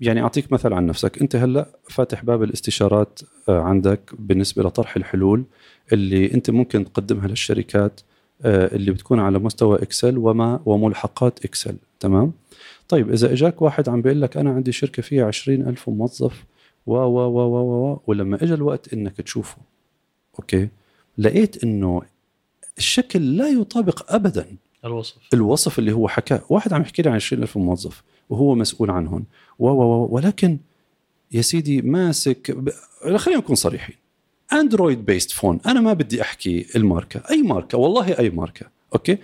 يعني أعطيك مثل عن نفسك. أنت هلأ فاتح باب الاستشارات آه، عندك بالنسبة لطرح الحلول اللي أنت ممكن تقدمها للشركات آه، اللي بتكون على مستوى إكسل وما وملحقات إكسل. تمام؟ طيب إذا إجاك واحد عم بيقول لك أنا عندي شركة فيها عشرين ألف موظف و و و و و ولما اجى الوقت إنك تشوفه. Okay? لقيت إنه الشكل لا يطابق ابدا الوصف. الوصف اللي هو حكاه واحد عم يحكي لي عن 20000 موظف وهو مسؤول عنهم. و و و ولكن يا سيدي ماسك ب... خلينا نكون صريحين. Android based phone أنا ما بدي أحكي الماركة. أي ماركة؟ والله أي ماركة. Okay?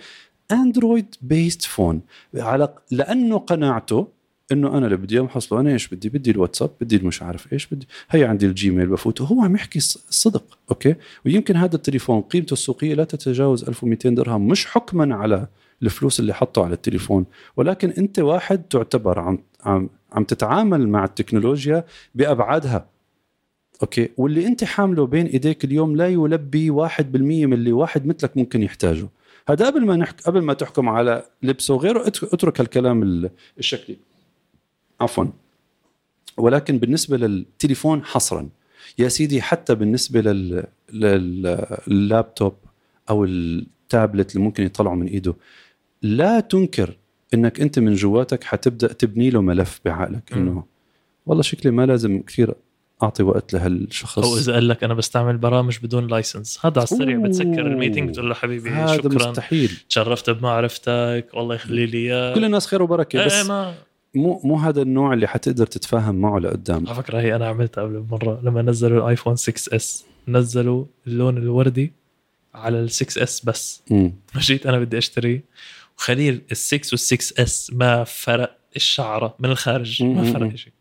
Android based phone على لأنه قناعته إنه أنا اللي بدي اياه محصله أنا إيش بدي؟ بدي الواتساب بدي المش عارف إيش بدي؟ هي عندي ال Gmail بفوته هو عم يحكي الصدق okay? ويمكن هذا التليفون قيمته السوقية لا تتجاوز 1200 درهم مش حكما على الفلوس اللي حطه على التليفون ولكن أنت واحد تعتبر عم عم عم تتعامل مع التكنولوجيا بأبعادها okay? واللي أنت حامله بين إيديك اليوم لا يلبي 1% من اللي واحد مثلك ممكن يحتاجه. هذا قبل ما نحك قبل ما تحكم على لبسه وغيره اترك, أترك الكلام ال- الشكلي. عفوا. ولكن بالنسبة للتليفون حصرا. يا سيدي حتى بالنسبة لل... لل- لللابتوب أو التابلت اللي ممكن يطلعوا من إيده لا تنكر إنك أنت من جواتك حتبدأ تبني له ملف بعقلك. إنه والله شكلي ما لازم كثير أعطي وقت لهالشخص. أو إذا قال لك أنا بستعمل برامج بدون license هذا على السريع. بتسكر ال meeting بتقول له حبيبي هذا شكرا. مستحيل. تشرفت بمعرفتك والله يخلي لي اياه كل الناس خير وبركة إيه بس ما مو مو هذا النوع اللي حتقدر تتفاهم معه لقدام. على فكرة هي أنا عملتها قبل مرة لما نزلوا الايفون 6S نزلوا اللون الوردي على ال 6S بس. مم. جيت أنا بدي أشتري. وخليل ال 6 وال 6S ما فرق الشعرة من الخارج ما. فرق شيء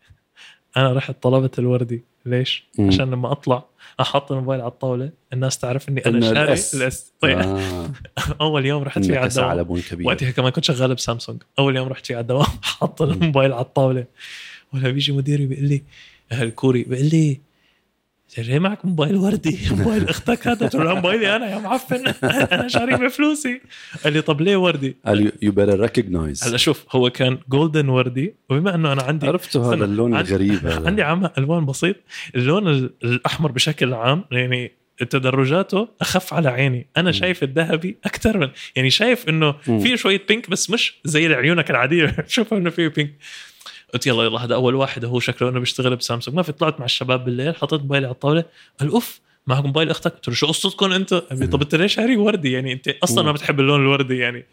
أنا رحت طلبت الوردي. ليش؟ مم. عشان لما أطلع أحط الموبايل على الطاولة الناس تعرف إني أنا إنه شاري. ال S. طيب. آه. أول يوم رحت فيه على الدوام. بون كبير. وقتها كمان كنت شغال بسامسونج. أول يوم رحت فيه على الدوام حط الموبايل على الطاولة. ولا بيجي مديري بيقول لي الكوري بيقول لي ليه معك موبايل وردي؟ موبايل أختك هذا؟ قلت له موبايلي أنا يا معفن. أنا شاريه بفلوسي. قال لي طب ليه وردي؟ قال you better recognize هلا شوف هو كان golden وردي. وبما إنه أنا عندي عرفته هذا اللون الغريب هذا. عندي عمى ألوان بسيط. اللون ال- الأحمر بشكل عام يعني تدرجاته أخف على عيني. أنا شايف الذهبي أكثر من يعني شايف إنه. فيه شوية pink بس مش زي عيونك العادية. شوف إنه فيه pink قلت يلا يلا هذا أول واحد هو شكله إنه بيشتغل بسامسونج. ما في طلعت مع الشباب بالليل حطيت موبايلي على الطاولة. قال أوف معك موبايل أختك. قلت له شو قصتكم انت طب أنت ليش شاري وردي؟ يعني أنت أصلا ما بتحب اللون الوردي يعني.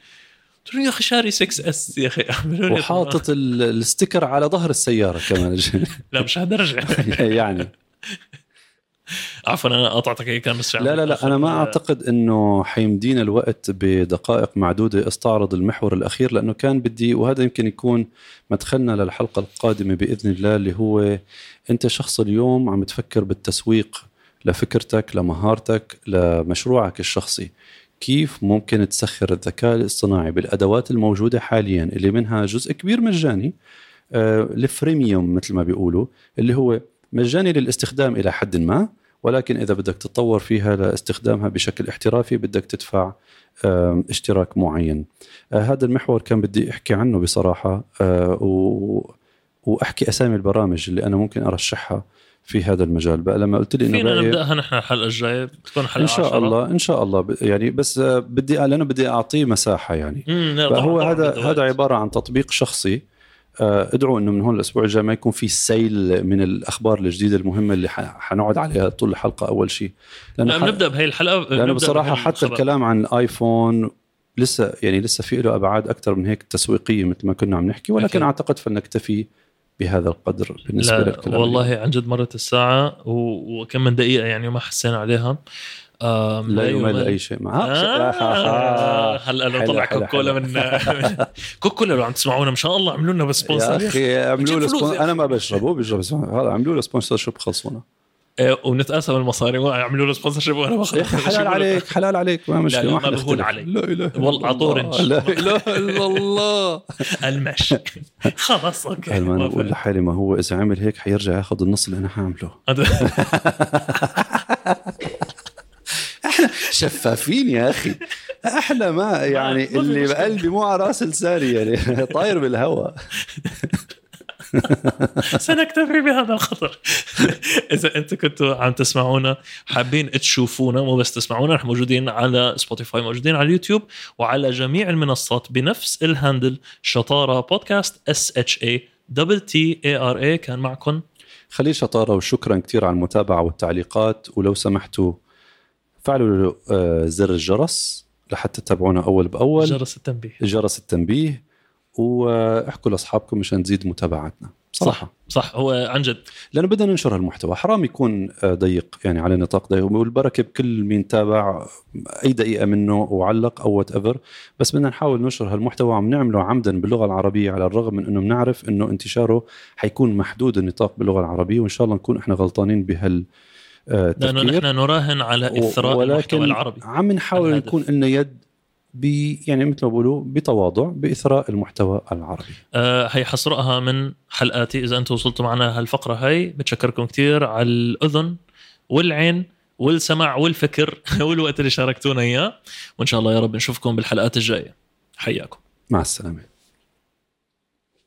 قلت له يا أخي شاري 6S يا أخي وحاطط ال- ال sticker على ظهر السيارة كمان. لا مش هالدرجه يعني. عفوا أنا قاطعتك هي كان بس لا لا لا أنا ما أعتقد إنه حيمدينا الوقت بدقائق معدودة استعرض المحور الأخير لأنه كان بدي وهذا يمكن يكون مدخلنا للحلقة القادمة بإذن الله اللي هو أنت شخص اليوم عم تفكر بالتسويق لفكرتك لمهارتك لمشروعك الشخصي. كيف ممكن تسخر الذكاء الاصطناعي بالأدوات الموجودة حاليا اللي منها جزء كبير مجاني آه، الفريميوم مثل ما بيقولوا اللي هو مجاني للاستخدام إلى حد ما ولكن إذا بدك تتطور فيها لاستخدامها بشكل احترافي بدك تدفع اشتراك معين. آه، هذا المحور كان بدي أحكي عنه بصراحة آه، و... وأحكي أسامي البرامج اللي أنا ممكن أرشحها في هذا المجال. بقى لما قلت لي إنه فينا نبداها نحن الحلقة الجاية؟ بتكون حلقة إن شاء عشرة. الله إن شاء الله. يعني بس آه، بدي لأنه بدي أعطيه مساحة يعني. فهو طبعاً هذا هذا عبارة عن تطبيق شخصي ادعوا إنه من هون الأسبوع الجاي ما يكون في سيل من الأخبار الجديدة المهمة اللي حنقعد عليها طول الحلقة أول شيء لأنه لا ح- بنبدأ بهي الحلقة لأنه بصراحة حتى. الكلام عن الآيفون لسه يعني لسه في له أبعاد أكثر من هيك تسويقية مثل ما كنا عم نحكي ولكن أكيد. أعتقد فلنكتفي بهذا القدر بالنسبة لا للكلام والله عن جد مرت الساعة وكم من دقيقة يعني ما حسينا عليها آم، لا يمل. أي شيء معه. آه. هلا لو طلع كوكا كولا. من كوكا كولا لو عم تسمعونا إن شاء الله اعملوا لنا ب sponsor يا أخي عملوا له spon... أنا ما بشربه بيشرب هذا عملوا له sponsorship خلصونا إيه، ونتقاسم المصاري. ويعملوا له سبونسر شيب وأنا باخذ يا أخي حلال عليك حلال عليك. ما مشكلة لا، ما بهون. علي. لا اله والله الله. عطورنج. لا اله الا الله المشي. خلاص أوكي. أنا. بقول لحالي ما هو إذا عمل هيك حيرجع ياخذ النص اللي أنا حاعمله شفافين يا أخي. أحلى ما يعني اللي. بقلبي مو على رأس لساني يعني. طاير بالهواء سنكتفي بهذا القدر. إذا أنتم كنتوا عم تسمعونا حابين تشوفونا مو بس تسمعونا نحن موجودين على سبوتيفاي موجودين على اليوتيوب وعلى جميع المنصات بنفس ال handle شطارة بودكاست S H A double T A R A كان معكم. خليل شطارة وشكرا كثير على المتابعة والتعليقات ولو سمحتوا فعلوا آه، زر الجرس لحتى تتابعونا أول بأول. جرس التنبيه. جرس التنبيه. واحكوا لأصحابكم مشان تزيد متابعتنا. بصراحه صح. هو عن جد. لأنه بدنا ننشر هالمحتوى. حرام يكون آه، ضيق يعني على نطاق ضيق. والبركة بكل مين تابع أي دقيقة منه وعلق أو وات ايفر بس بدنا نحاول ننشر هالمحتوى. وعم نعمله عمدا باللغة العربية على الرغم من إنه بنعرف إنه انتشاره حيكون محدود النطاق باللغة العربية. وإن شاء الله نكون إحنا غلطانين بهال لأنه تفكير. نحن نراهن على إثراء المحتوى العربي عم نحاول. نكون لنا يد ب يعني مثل ما بقولوا بتواضع بإثراء المحتوى العربي. آه هي حسرقها من حلقاتي. إذا أنتم وصلتوا معنا هالفقرة هاي بتشكركم كثير على الأذن والعين والسمع والفكر والوقت اللي شاركتونا إياه. وإن شاء الله يا رب نشوفكم بالحلقات الجاية. حياكم. مع السلامة.